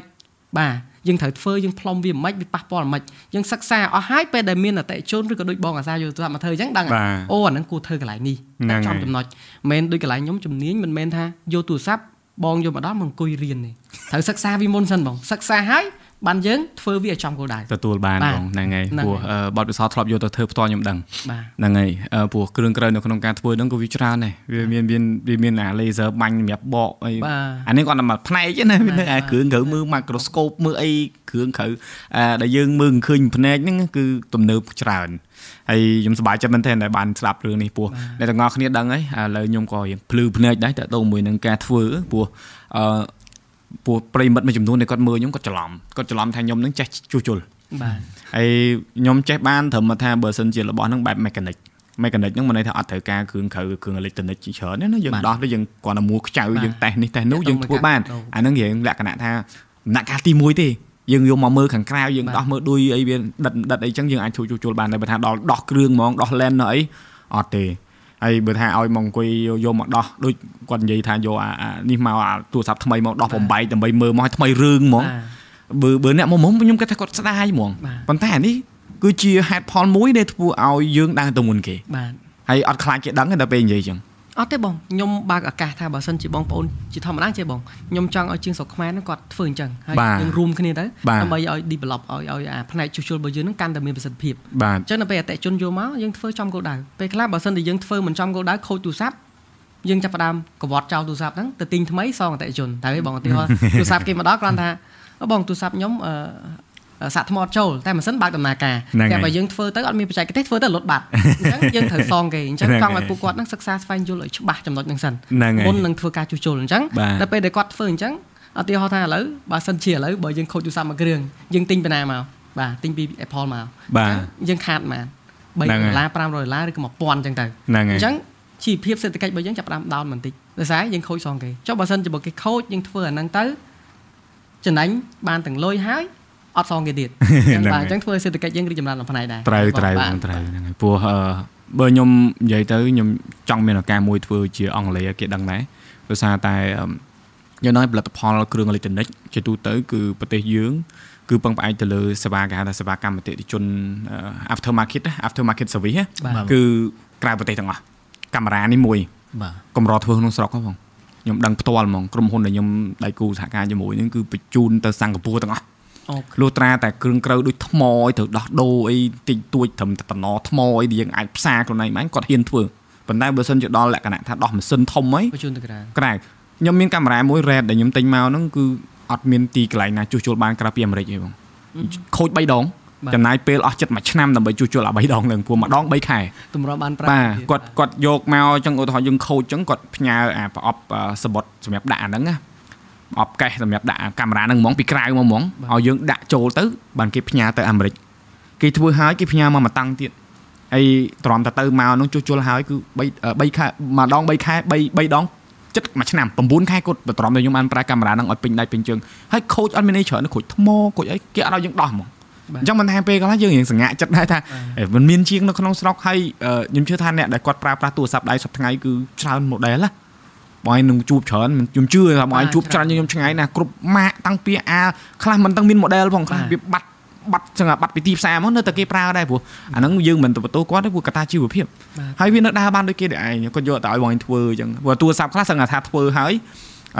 បាទ យើងត្រូវធ្វើយើងផ្លុំវាមិនវាប៉ះពាល់មិនយើងសិក្សាអស់ហើយពេលដែលមានអតិជនឬក៏ដូចបងអាសាយកទូរស័ព្ទមកធ្វើអញ្ចឹងដឹងអូអាហ្នឹងគួរធ្វើកន្លែងនេះចំចំណុចមិនដូចកន្លែងខ្ញុំជំនាញមិនមែនថាយកទូរស័ព្ទបងយកមកដល់មកអង្គុយរៀនទេត្រូវសិក្សាវាមុនសិនបងសិក្សាហើយ បានយើងធ្វើវាឲ្យចំគោលដៅទទួលបានបងហ្នឹងហើយព្រោះបទពិសោធន៍ធ្លាប់យកទៅធ្វើផ្ទាល់ខ្ញុំដឹងហ្នឹងហើយព្រោះគ្រឿងក្រៅនៅក្នុងការធ្វើហ្នឹងក៏វាច្រើនដែរវាមានមានវាមានអា laser បាញ់សម្រាប់បកអីអានេះគាត់តែមកផ្នែកណាមានអាគ្រឿងក្រៅមើល microscope មើលអីគ្រឿងក្រៅដែលយើងមើលឃើញផ្នែកហ្នឹងគឺទំនើបច្រើនហើយខ្ញុំសប្បាយចិត្តមែនទែនដែលបានស្ដាប់រឿងនេះពោះអ្នកទាំងអស់គ្នាដឹងហើយឥឡូវខ្ញុំក៏រៀងភ្លឺភ្នែកដែរតើតើមួយនឹងការធ្វើពោះអឺ ព្រោះប្រិមិត្តមួយចំនួនដែលគាត់មើលខ្ញុំគាត់ច្រឡំគាត់ច្រឡំថាខ្ញុំនឹងចេះជួសជុលបាទហើយខ្ញុំចេះបានត្រឹមថាបើសិនជារបស់ហ្នឹងបែប mechanic mechanic ហ្នឹងមិនន័យថាអត់ត្រូវការគ្រឿងក្រៅគ្រឿង electronic ជាច្រើនណាយើងដោះទៅយើងគ្រាន់តែមួខ្ចៅយើងតេស្តនេះតេស្តនោះយើងធ្វើបានអាហ្នឹងរៀងលក្ខណៈថាដំណាក់កាលទី1ទេយើងយកមកមើលខាងក្រៅយើងដោះមើលដួយអីវាដិតដិតអីចឹងយើងអាចជួយជួសជុលបានតែបើថាដល់ដោះគ្រឿងហ្មងដោះ lens អីអត់ទេ ហើយបើថាឲ្យមកអង្គុយយកមកដោះដូចគាត់និយាយថាយកអានេះមកអាទូរស័ព្ទថ្មីមកដោះបំបែកដើម្បីមើលមកឲ្យថ្មីរឿងហ្មងបើបើអ្នកមកមុំខ្ញុំគិតថាគាត់ស្ដាយហ្មងប៉ុន្តែអានេះគឺជាហេតុផលមួយដែលធ្វើឲ្យយើងដើរទៅមុនគេបាទហើយអត់ខ្លាចគេដឹងទេដល់ពេលនិយាយចឹង អត់ទេបងខ្ញុំបើកឱកាសថាបើសិនជាបងប្អូនជាធម្មតាចេះបងខ្ញុំចង់ឲ្យជាងស្រុកខ្មែរហ្នឹងគាត់ធ្វើអញ្ចឹងហើយយើងរួមគ្នាទៅដើម្បីឲ្យ develop ឲ្យឲ្យអាផ្នែកជួសជុលរបស់យើងហ្នឹងកាន់តែមានប្រសិទ្ធភាពអញ្ចឹងនៅពេលអតិជនយកមកយើងធ្វើចំគោលដៅពេលខ្លះបើសិនជាយើងធ្វើមិនចំគោលដៅខូចទូរស័ព្ទយើងចាប់ផ្ដើមកវត្តចោលទូរស័ព្ទហ្នឹងទៅទិញថ្មីសងអតិជនតែបងឧទាហរណ៍ទូរស័ព្ទគេមកដល់គ្រាន់ថាបងទូរស័ព្ទខ្ញុំអឺ សាក់ថ្មអត់ចូលតែម៉ាស៊ីនបើកដំណើរការតែបើយើងធ្វើទៅអត់មានបច្ចេកទេសធ្វើទៅលុតបាត់អញ្ចឹងយើងត្រូវសងគេអញ្ចឹងចង់ឲ្យពួកគាត់នឹងសិក្សាស្វែងយល់ឲ្យច្បាស់ចំណុចហ្នឹងសិនមុននឹងធ្វើការជួសជុលអញ្ចឹងដល់ពេលដែលគាត់ធ្វើអញ្ចឹងអត់ទីហោថាឥឡូវបើសិនជាឥឡូវបើយើងខូចទូរស័ព្ទមួយគ្រឿងយើងទិញពីណាមកបាទទិញពី Apple មកបាទយើងខាតមក3ដុល្លារ500ដុល្លារឬក៏1000អញ្ចឹងទៅអញ្ចឹងជីវភាពសេដ្ឋកិច្ចរបស់យើងចាប់ផ្ដើមដោនបន្តិចដោយសារយើងខូចសងគេចុះបើសិនជាបើគេខូចយើងធ្វើអាហ្នឹងទៅចំណេញបានទាំងលុយហើយ អត់សងគេទៀតអញ្ចឹងបាទអញ្ចឹងធ្វើសេដ្ឋកិច្ចយើងរីកចម្រើនក្នុងផ្នែកដែរត្រូវត្រូវត្រូវហ្នឹងហើយព្រោះបើខ្ញុំនិយាយទៅខ្ញុំចង់មានឱកាសមួយធ្វើជាអង់គ្លេសគេដឹងដែរដោយសារតែយ៉ាងណាផលិតផលគ្រឿងអេឡិចត្រូនិកជាទូទៅគឺប្រទេសយើង គឺពឹងផ្អែកទៅលើសេវាគេហៅថាសេវាកម្មអតិថិជន after market after market service គឺក្រៅប្រទេសទាំងអស់កាមេរ៉ានេះមួយបាទកម្រធ្វើក្នុងស្រុកហ្នឹងបងខ្ញុំដឹងផ្ទាល់ហ្មងក្រុមហ៊ុនដែលខ្ញុំដៃគូសហការជាមួយនឹងគឺបញ្ជូនទៅសិង្ហបុរីទាំងអស់ លុះត្រាតែគ្រឿងក្រៅដូចថ្មអីត្រូវដោះដូរអីតិចតួចត្រឹមតែតំណថ្មអីដែលយើងអាចផ្សារខ្លួនឯងបានគាត់ហ៊ានធ្វើប៉ុន្តែបើសិនជាដល់លក្ខណៈថាដោះម៉ាស៊ីនធំអីបញ្ជូនទៅក្រៅក្រៅខ្ញុំមានកាមេរ៉ាមួយ Red ដែលខ្ញុំទិញមកហ្នឹងគឺអត់មានទីកន្លែងណាជួសជុលបានក្រៅពីអាមេរិកទេបងខូច3ដងចំណាយពេលអស់ចិត្តមួយឆ្នាំដើម្បីជួសជុលអា3ដងហ្នឹងព្រោះម្ដង3ខែតម្រុំបាន5បាទគាត់គាត់យកមកអញ្ចឹងឧទាហរណ៍យើងខូចអញ្ចឹងគាត់ផ្ញើអាប្រអប់សបុតសម្រាប់ដាក់អាហ្នឹងណាប្រ អប់កេះសម្រាប់ដាក់កាមេរ៉ាហ្នឹងហ្មងពីក្រៅមកហ្មងឲ្យយើងដាក់ចូលទៅបានគេផ្ញើទៅអាមេរិកគេធ្វើហើយគេផ្ញើមកមកតាំងទៀតហើយទ្រាំតែទៅមកនោះជួសជុលហើយគឺ3 3ខែម្ដង3ខែ3 3ដងចិត្តមួយឆ្នាំ9ខែគាត់បន្ទ្រាំតែខ្ញុំបានប្រើកាមេរ៉ាហ្នឹងឲ្យពេញដៃពេញជើងហើយខូចអត់មានអីច្រើនខូចថ្មខូចអីគេអត់ឲ្យយើងដោះហ្មងអញ្ចឹងមិនថាពេលកន្លះយើងរៀងសង្ហាក់ចិត្តដែរថាมันមានជាងនៅក្នុងស្រុកហើយខ្ញុំជឿថាអ្នកដែលគាត់ប្រើប្រាស់ទូរស័ព្ទដៃសប្តាហ៍ថ្ងៃគឺច្រើន model ណា បងឯងនឹងជួបច្រើនខ្ញុំជឿថាបងឯងជួបច្រើនខ្ញុំឆ្ងាយណាគ្រប់ម៉ាកតាំងពីអាខ្លះមិនតាំងមាន model ផងខ្លះវាបាត់បាត់ចឹងបាត់ពីទីផ្សារមកនៅតែគេប្រើដែរព្រោះអាហ្នឹងយើងមិនទៅបន្ទោគាត់ទេព្រោះកត្តាជីវភាពហើយវានៅដើរបានដូចគេដែរឯងគាត់យកតែឲ្យបងឯងធ្វើអញ្ចឹងព្រោះទូរស័ព្ទខ្លះសឹងថាធ្វើហើយ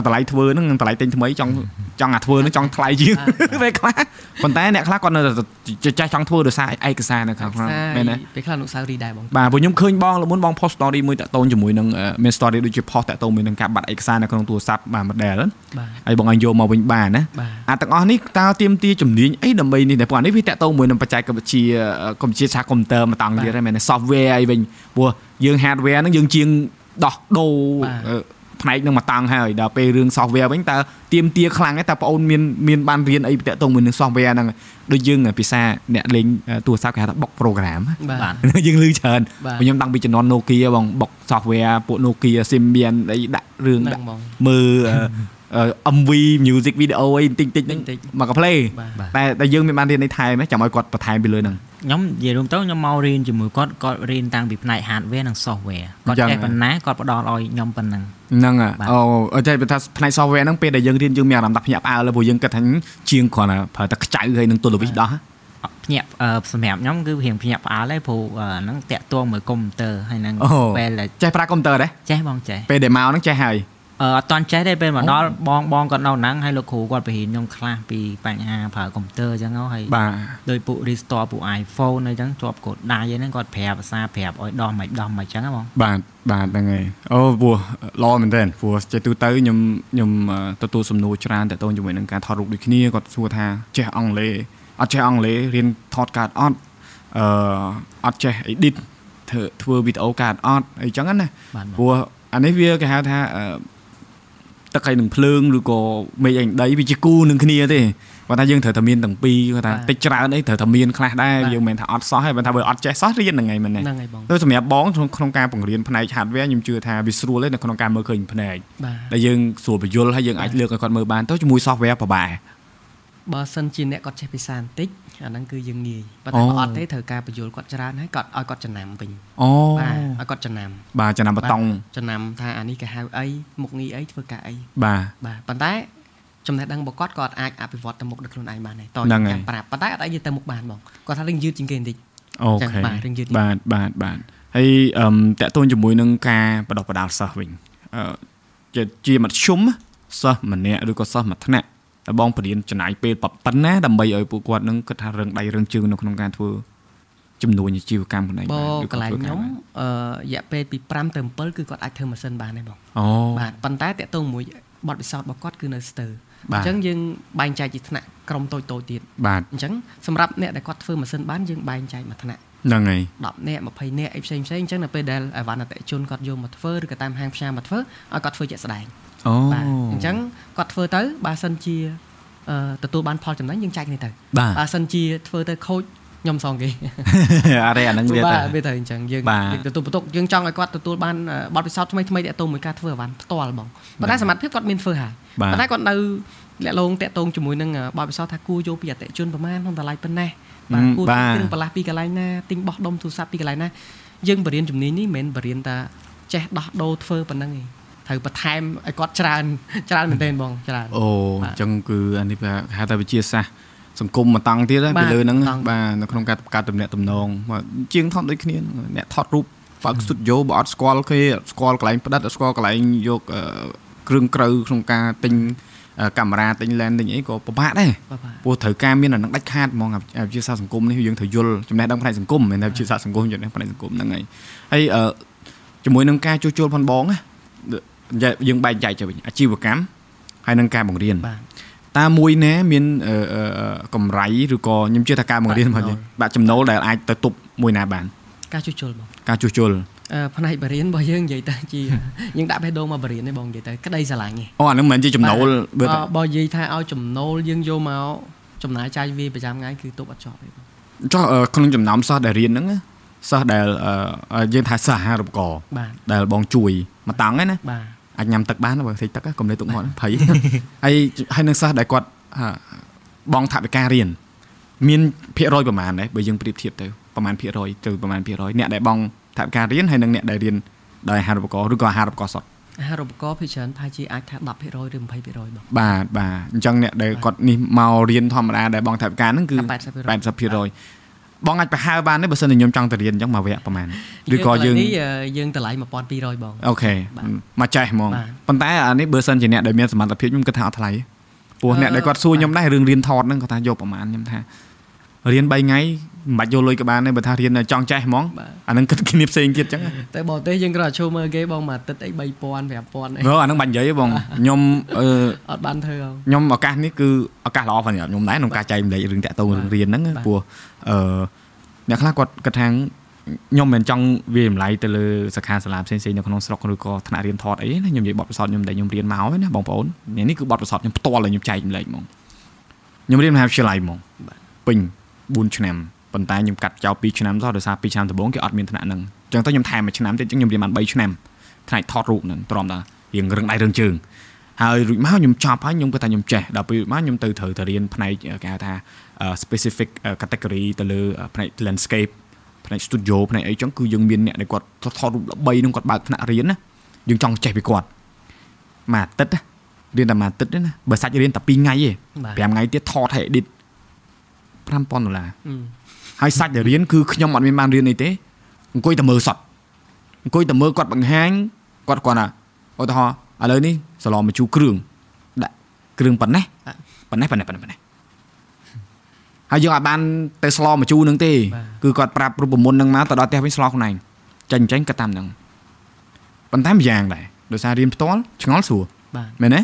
តម្លៃធ្វើហ្នឹងតម្លៃទិញថ្មីចង់ចង់អាធ្វើហ្នឹងចង់ថ្លៃជាងពេលខ្លះប៉ុន្តែអ្នកខ្លះគាត់នៅតែចេះចង់ធ្វើដោយសារឯកសារនៅខាងក្នុងមែនទេពេលខ្លះលោកសាវរីដែរបងបាទព្រោះខ្ញុំឃើញបងលមុនបង post story មួយតាក់ទងជាមួយនឹងមាន story ដូចជា post តាក់ទងមួយនឹងការបាត់ឯកសារនៅក្នុងទូរស័ព្ទបាទ model ហើយបងឲ្យយកមកវិញបានណាអាទាំងអស់នេះតើទៀមទាជំនាញអីដើម្បីនេះតែព្រោះនេះវាតាក់ទងមួយនឹងបច្ចេកវិទ្យាកុំព្យូទ័រឆាកុំព្យូទ័រមកតង់ទៀតហ្នឹងមែនទេ software អីវិញព្រោះយើង hardware ហ្នឹងយើងជាងដោះដូរ ផ្នែកនឹងមកតាំងហើយដល់ពេលរឿង software វិញតើទៀមទាខ្លាំងទេតើបងអូនមានមានបានរៀនអីតាក់ទងមួយនឹង software ហ្នឹងដូចយើងភាសាអ្នកលេងទូរស័ព្ទគេហៅថាបុក program បាទយើងឮច្រើនខ្ញុំតាំងពីជំនាន់ Nokia បងបុក software ពួក Nokia Symbian អីដាក់រឿងដាក់មើល MV music video អីតិចតិចហ្នឹងមកកាផ្លេតែតែយើងមានបានរៀនในថែមចាំឲ្យគាត់បន្ថែមពីលើហ្នឹង ខ្ញុំនិយាយរួមទៅខ្ញុំមករៀនជាមួយគាត់គាត់រៀនតាំងពីផ្នែក hardware និង software គាត់ចេះប៉ុណ្ណាគាត់ផ្ដល់ឲ្យខ្ញុំប៉ុណ្ណឹងហ្នឹងអូចេះថាផ្នែក software ហ្នឹងពេលដែលយើងរៀនយើងមានអារម្មណ៍ថាភ្ញាក់ផ្អើលព្រោះយើងគិតថាជាងគ្រាន់តែប្រើតែខ្ចៅហើយនឹងទូលវិសដោះភ្ញាក់សម្រាប់ខ្ញុំគឺរៀងភ្ញាក់ផ្អើលហើយព្រោះហ្នឹងតាក់ទងមួយកុំព្យូទ័រហើយនឹងពេលចេះប្រើកុំព្យូទ័រដែរចេះបងចេះពេលដែលមកហ្នឹងចេះហើយ អឺអត់តន់ចេះទេពេលមកដល់បងបងគាត់នៅហ្នឹងហើយលោកគ្រូគាត់បង្រៀនខ្ញុំខ្លះពីបញ្ហាប្រើកុំព្យូទ័រអញ្ចឹងហើយបាទដោយពួក restore ពួក iPhone អីចឹងជាប់កូដដៃហ្នឹងគាត់ប្រាប់ភាសាប្រាប់ឲ្យដោះមិនដោះមិនអញ្ចឹងហ្មងបាទបាទហ្នឹងហើយអូព្រោះល្អមែនតើព្រោះចេះទូទៅខ្ញុំខ្ញុំទទួលសំណួរច្រើនតទៅជាមួយនឹងការថតរូបដូចគ្នាគាត់សួរថាចេះអង់គ្លេសអត់ចេះអង់គ្លេសរៀនថតកាតអត់អឺអត់ចេះ edit ធ្វើធ្វើវីដេអូកាតអត់អីចឹងណាព្រោះអានេះវាគេហៅថា ទឹកហើយនឹងភ្លើងឬក៏មេឃឯងដីវាជាគូនឹងគ្នាទេគាត់ថាយើងត្រូវតែមានទាំងពីរគាត់ថាតិចច្រើនអីត្រូវតែមានខ្លះដែរយើងមិនថាអត់សោះទេបើថាបើអត់ចេះសោះរៀនហ្នឹងហើយមែនទេហ្នឹងហើយបងទៅសម្រាប់បងក្នុងការបង្រៀនផ្នែក hardware ខ្ញុំជឿថាវាស្រួលទេនៅក្នុងការមើលឃើញផ្នែកដែលយើងស្រួលបញ្យល់ហើយយើងអាចលើកឲ្យគាត់មើលបានទៅជាមួយ software ប្របែបើសិនជាអ្នកគាត់ចេះភាសាបន្តិច អាហ្នឹងគឺយើងងាយប៉ុន្តែបើអត់ទេត្រូវការបញ្យល់គាត់ច្រើនហើយគាត់ឲ្យគាត់ចំណាំវិញអូបាទឲ្យគាត់ចំណាំបាទចំណាំបតង់ចំណាំថាអានេះគេហៅអីមុខងារអីធ្វើការអីបាទបាទប៉ុន្តែចំណេះដឹងរបស់គាត់គាត់អាចអភិវឌ្ឍទៅមុខដល់ខ្លួនឯងបានដែរតចាំប្រាប់ប៉ុន្តែអត់អាចទៅមុខបានបងគាត់ថារឿងយឺតជាងគេបន្តិចអូខេបាទរឿងយឺតបាទបាទបាទហើយអឺតកតូនជាមួយនឹងការបដិបដាលសិស្សវិញអឺជាជាមធ្យមសិស្សម្នាក់ឬក៏សិស្សមួយថ្នាក់តែ បងបរៀនចំណាយពេលប៉ុណ្ណាដើម្បីឲ្យពួកគាត់នឹងគិតថារឹងដៃរឹងជើងនៅក្នុងការធ្វើចំនួនអាជីវកម្មខ្លួនឯងបានឬក៏កន្លែងខ្ញុំអឺរយៈពេលពី5ទៅ7គឺគាត់អាចធ្វើម៉ាស៊ីនបានដែរបងអូបាទប៉ុន្តែតកតងមួយបទពិសោធន៍របស់គាត់គឺនៅស្ទើរអញ្ចឹងយើងបែងចែកជាថ្នាក់ក្រុមតូចតូចទៀតបាទអញ្ចឹងសម្រាប់អ្នកដែលគាត់ធ្វើម៉ាស៊ីនបានយើងបែងចែកមួយថ្នាក់ហ្នឹងហើយ10នាក់20នាក់អីផ្សេងផ្សេងអញ្ចឹងនៅពេលដែលអវណ្ណអតិជនគាត់យកមកធ្វើឬក៏តាមហាងផ្សារមកធ្វើឲ្យគាត់ធ្វើជាក់ស្ដែង អូបាទអញ្ចឹងគាត់ធ្វើទៅបើសិនជាទទួលបានផលចំណេញយើងចែកគ្នាទៅបើសិនជាធ្វើទៅខូចខ្ញុំសងគេអរេអានឹងវាទៅវាទៅអញ្ចឹងយើងយើងទទួលបន្ទុកយើងចង់ឲ្យគាត់ទទួលបានបទពិសោធន៍ថ្មីថ្មីតាក់ទងមួយការធ្វើអវ៉ាន់ផ្ទាល់បងប៉ុន្តែសមត្ថភាពគាត់មានធ្វើហើយប៉ុន្តែគាត់នៅលាក់លងតាក់ទងជាមួយនឹងបទពិសោធន៍ថាគួរយកពីអតិជនប្រមាណក្នុងតម្លៃប៉ុណ្ណេះបាទគួរទិញគ្រឿងបន្លាស់ពីកន្លែងណាទិញបោះដុំទូរស័ព្ទពីកន្លែងណាយើងបរៀនជំនាញនេះមិនមែនបរៀនតែចេះដោះដូរធ្វើប៉ុណ្ណឹងទេ ត្រូវបន្ថែមឲ្យគាត់ច្រើនច្រើនមែនទែនបងច្រើនអូអញ្ចឹងគឺអានេះហៅថាវិជាសាស្ត្រសង្គមមកតង់ទៀតពីលើហ្នឹងបាទនៅក្នុងការកាត់តំណែងតំណងជាងថតដូចគ្នាអ្នកថតរូបបើកស្ទូឌីយោបើអត់ស្គាល់គេស្គាល់កន្លែងផ្ដិតស្គាល់កន្លែងយកគ្រឿងក្រៅក្នុងការទិញកាមេរ៉ាទិញឡេនទិញអីក៏ពិបាកដែរព្រោះត្រូវការមានអានឹងដាច់ខាតហ្មងវិទ្យាសាស្ត្រសង្គមនេះយើងត្រូវយល់ចំណេះដឹងផ្នែកសង្គមមិនថាវិទ្យាសាស្ត្រសង្គមចំណេះផ្នែកសង្គមហ្នឹងហើយហើយជាមួយនឹងការជួសជុលផងបងណា យើងបែងចែកទៅវិញអាជីវកម្មហើយនឹងការបង្រៀនតើមួយណាមានកម្រៃឬក៏ខ្ញុំជឿថាការបង្រៀនរបស់យើងបាក់ចំណូលដែលអាចទៅទប់មួយណាបាន ការជួសជុលបងការជួសជុលផ្នែកបរិញ្ញារបស់យើងនិយាយទៅជាយើងដាក់បេះដូងមកបរិញ្ញាទេបងនិយាយទៅក្តីស្រឡាញ់ទេអូអានឹងមិនមែនជាចំណូលបើបើនិយាយថាឲ្យចំណូលយើងយកមកចំណាយចាយវាប្រចាំថ្ងៃគឺទប់អត់ចប់ទេបងចុះក្នុងចំណោមសិស្សដែលរៀនហ្នឹងសិស្សដែលយើងថាសិស្សអាហារូបករណ៍ដែលបងជួយមកតង់ហ្នឹងណាបាទ អាចញ៉ាំទឹកបានបើតិចទឹកកុំលេទុកមាត់ភ័យហើយហើយនឹងសិស្សដែលគាត់បងថវិការៀនមានភាគរយប្រហែលដែរបើយើងប្រៀបធៀបទៅប្រហែលភាគរយទៅប្រហែលភាគរយអ្នកដែលបងថវិការៀនហើយនិងអ្នកដែលរៀនដោយអាហារូបករណ៍ឬក៏អាហារូបករណ៍សុទ្ធអាហារូបករណ៍ភាគច្រើនថាជាអាចថា10%ឬ20%បងបាទបាទអញ្ចឹងអ្នកដែលគាត់នេះមករៀនធម្មតាដែលបងថវិកាហ្នឹងគឺ80% បងអាចប្រហែលបានទេបើសិនជាខ្ញុំចង់ទៅរៀនអញ្ចឹងមួយវគ្គប្រហែលឬក៏យើងយើងតម្លៃ1200បងអូខេមកចេះហ្មងប៉ុន្តែអានេះបើសិនជាអ្នកដែលមានសមត្ថភាពខ្ញុំគិតថាអត់ថ្លៃព្រោះអ្នកដែលគាត់សួរខ្ញុំដែររឿងរៀនថតហ្នឹងគាត់ថាយកប្រហែលខ្ញុំថារៀន3ថ្ងៃ មិនបាច់យកលុយក៏បានដែរបើថារៀនចង់ចេះហ្មងអាហ្នឹងគិតគ្នាផ្សេងទៀតចឹងតែបរទេសយើងគ្រាន់តែឈោមើលគេបងមួយអាទិត្យអី3000 5000អីអូអាហ្នឹងបាញ់និយាយបងខ្ញុំអឺអត់បានធ្វើខ្ញុំឱកាសនេះគឺឱកាសល្អផងខ្ញុំដែរក្នុងការចែកម្លែករឿងតាក់ទងរឿងរៀនហ្នឹងព្រោះអឺអ្នកខ្លះគាត់គិតថាខ្ញុំមិនចង់វាតម្លៃទៅលើសាខាសាលាផ្សេងៗនៅក្នុងស្រុកឬក៏ថ្នាក់រៀនថតអីណាខ្ញុំនិយាយបទពិសោធន៍ខ្ញុំដែលខ្ញុំរៀនមកណាបងប្អូននេះគឺបទពិសោធន៍ខ្ញុំផ្ទាល់ដែលខ្ញុំចែកម្លែកហ្មងខ្ញុំរៀនមហាវិទ្យាល័យហ្មងពេញ4ឆ្នាំ ប៉ុន្តែខ្ញុំកាត់ចោល2ឆ្នាំសោះដោយសារ2ឆ្នាំដំបូងគេអត់មានថ្នាក់ហ្នឹងអញ្ចឹងទៅខ្ញុំថែមមួយឆ្នាំទៀតអញ្ចឹងខ្ញុំរៀនបាន3ឆ្នាំថ្នាក់ថតរូបហ្នឹងទ្រាំតារៀងរឹងដៃរឹងជើងហើយរួចមកខ្ញុំចប់ហើយខ្ញុំគិតថាខ្ញុំចេះដល់ពេលមកខ្ញុំទៅត្រូវទៅរៀនផ្នែកគេហៅថា specific category ទៅលើផ្នែក landscape ផ្នែក studio ផ្នែកអីចឹងគឺយើងមានអ្នកដែលគាត់ថតរូបល្បីនឹងគាត់បើកថ្នាក់រៀនណាយើងចង់ចេះពីគាត់មួយអាទិត្យរៀនតែមួយអាទិត្យទេណាបើសាច់រៀនតែ2ថ្ងៃទេ5ថ្ងៃទៀតថតឲ្យ edit 5000ដុល្លារ ហើយសាច់ដែលរៀនគឺខ្ញុំអត់មានបានរៀនអីទេអង្គុយតែមើលសតអង្គុយតែមើលគាត់បង្ហាញគាត់គាត់ថាឧទាហរណ៍ឥឡូវនេះសឡមជូរគ្រឿងដាក់គ្រឿងប៉ុណ្ណេះប៉ុណ្ណេះប៉ុណ្ណេះប៉ុណ្ណេះហើយយើងអាចបានទៅស្លមជូរនឹងទេគឺគាត់ប្រាប់រូបមន្តនឹងមកទៅដល់ផ្ទះវិញស្លខ្លួនឯងចាញ់ចាញ់ក៏តាមនឹងប៉ុន្តែម្យ៉ាងដែរដោយសាររៀនផ្ទាល់ឆ្ងល់ស្រួលមែនទេ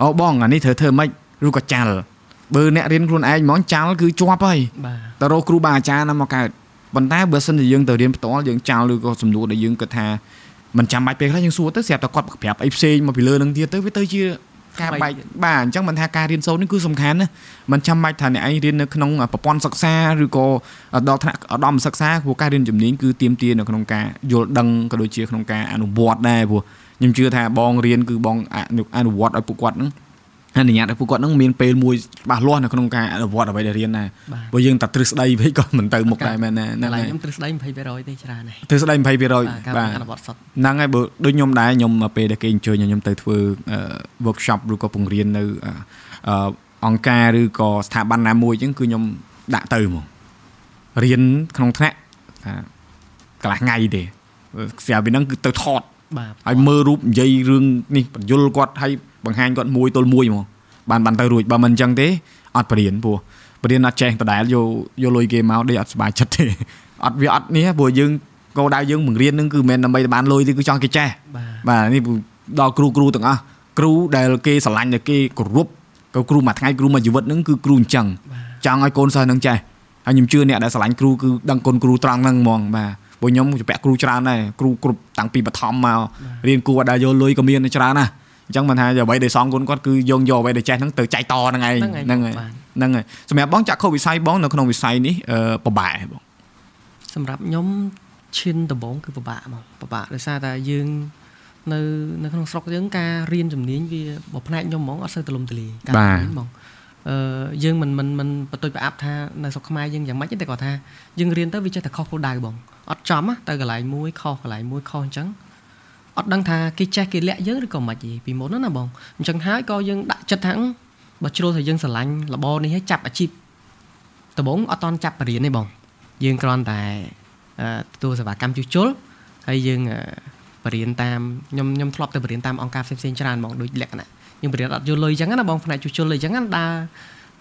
អូបងអានេះត្រូវធ្វើម៉េចឬក៏ចាល់ បើអ្នករៀនខ្លួនឯងហ្មងចាល់គឺជាប់ហើយតរោគ្រូបាអាចារ្យណាមកកើតប៉ុន្តែបើសិនជាយើងទៅរៀនផ្ទាល់យើងចាល់ឬក៏សំណួរដែលយើងគិតថាមិនចាំបាច់ពេលខ្លះយើងសួរទៅស្រាប់តែគាត់ប្រាប់អីផ្សេងមកពីលើនឹងទៀតទៅវាទៅជាការបែកបាទអញ្ចឹងមិនថាការរៀនសូត្រនេះគឺសំខាន់ណាមិនចាំបាច់ថាអ្នកឯងរៀននៅក្នុងប្រព័ន្ធសិក្សាឬក៏ដល់ថ្នាក់ឧត្តមសិក្សាព្រោះការរៀនជំនាញគឺទាមទារនៅក្នុងការយល់ដឹងក៏ដូចជាក្នុងការអនុវត្តដែរព្រោះខ្ញុំជឿថាបងរៀនគឺបងអនុវត្តឲ្យពួកគាត់ហ្នឹង អនុញ្ញាតឲ្យពួកគាត់នឹងមានពេលមួយច្បាស់លាស់នៅក្នុងការអនុវត្តអ្វីដែលរៀនដែរព្រោះយើងតែទ្រឹស្ដីវិញក៏មិនទៅមុខដែរមែនណាហ្នឹងហើយខ្ញុំទ្រឹស្ដី20%ទេច្រើនហើយទ្រឹស្ដី20%បាទអនុវត្តសុទ្ធហ្នឹងហើយបើដូចខ្ញុំដែរខ្ញុំពេលដែលគេអញ្ជើញខ្ញុំទៅធ្វើ workshop ឬក៏ពង្រៀននៅអង្គការឬក៏ស្ថាប័នណាមួយអញ្ចឹងគឺខ្ញុំដាក់ទៅហ្មងរៀនក្នុងថ្នាក់ថាកន្លះថ្ងៃទេស្រាប់ពីហ្នឹងគឺទៅថតបាទហើយមើលរូបនិយាយរឿងនេះបញ្យលគាត់ហើយ បង្ហាញគាត់មួយទល់មួយហ្មងបានបានទៅរួចបើមិនអញ្ចឹងទេអត់បរៀនពោះបរៀនអត់ចេះដដែលយកយកលុយគេមកដេកអត់សុបាយចិត្តទេអត់វាអត់នេះព្រោះយើងគោលដៅយើងបង្រៀននឹងគឺមិនមែនដើម្បីបានលុយទេគឺចង់គេចេះបាទនេះដល់គ្រូគ្រូទាំងអស់គ្រូដែលគេស្រឡាញ់ដែលគេគោរពក៏គ្រូមួយថ្ងៃគ្រូមួយជីវិតហ្នឹងគឺគ្រូអញ្ចឹងចង់ឲ្យកូនសិស្សនឹងចេះហើយខ្ញុំជឿអ្នកដែលស្រឡាញ់គ្រូគឺដឹងគុណគ្រូត្រង់ហ្នឹងហ្មងបាទព្រោះខ្ញុំជពាក់គ្រូច្រើនដែរគ្រូគ្រប់តាំងពីបឋមមករៀនគួរអត់ដែលយកលុយក៏មានច្រើនណាស់ អញ្ចឹងមិនថាអ្វីដែលសងគុណគាត់គឺយកយកអ្វីដែលចេះហ្នឹងទៅចែកតហ្នឹងឯងហ្នឹងហើយហ្នឹងហើយសម្រាប់បងចាក់ខុសវិស័យបងនៅក្នុងវិស័យនេះពិបាកបងសម្រាប់ខ្ញុំឈានដំបូងគឺពិបាកហ្មងពិបាកដោយសារតែយើងនៅនៅក្នុងស្រុកយើងការរៀនជំនាញវាបើផ្នែកខ្ញុំហ្មងអត់សូវទលំទលាយការរៀនហ្មងអឺយើងមិនមិនមិនបន្ទុយប្រអាប់ថានៅស្រុកខ្មែរយើងយ៉ាងម៉េចទេគាត់ថាយើងរៀនទៅវាចេះតែខុសគោលដៅបងអត់ចំទៅកន្លែងមួយខុសកន្លែងមួយខុសអញ្ចឹង អត់ដឹងថាគេចេះគេលាក់យើងឬក៏មិនទេពីមុនណាបងអញ្ចឹងហើយក៏យើងដាក់ចិត្តថាបើជ្រុលថាយើងស្រឡាញ់របរនេះឲ្យចាប់អាជីពដំបូងអត់តន់ចាប់បរិញ្ញាទេបង យើងគ្រាន់តែទទួលសេវាកម្មជួសជុលហើយយើងបរៀនតាមខ្ញុំខ្ញុំធ្លាប់ទៅបរៀនតាមអង្គការផ្សេងៗច្រើនហ្មងដូចលក្ខណៈយើងបរៀនអត់យល់លុយអញ្ចឹងណាបងផ្នែកជួសជុលអញ្ចឹងណាដើរ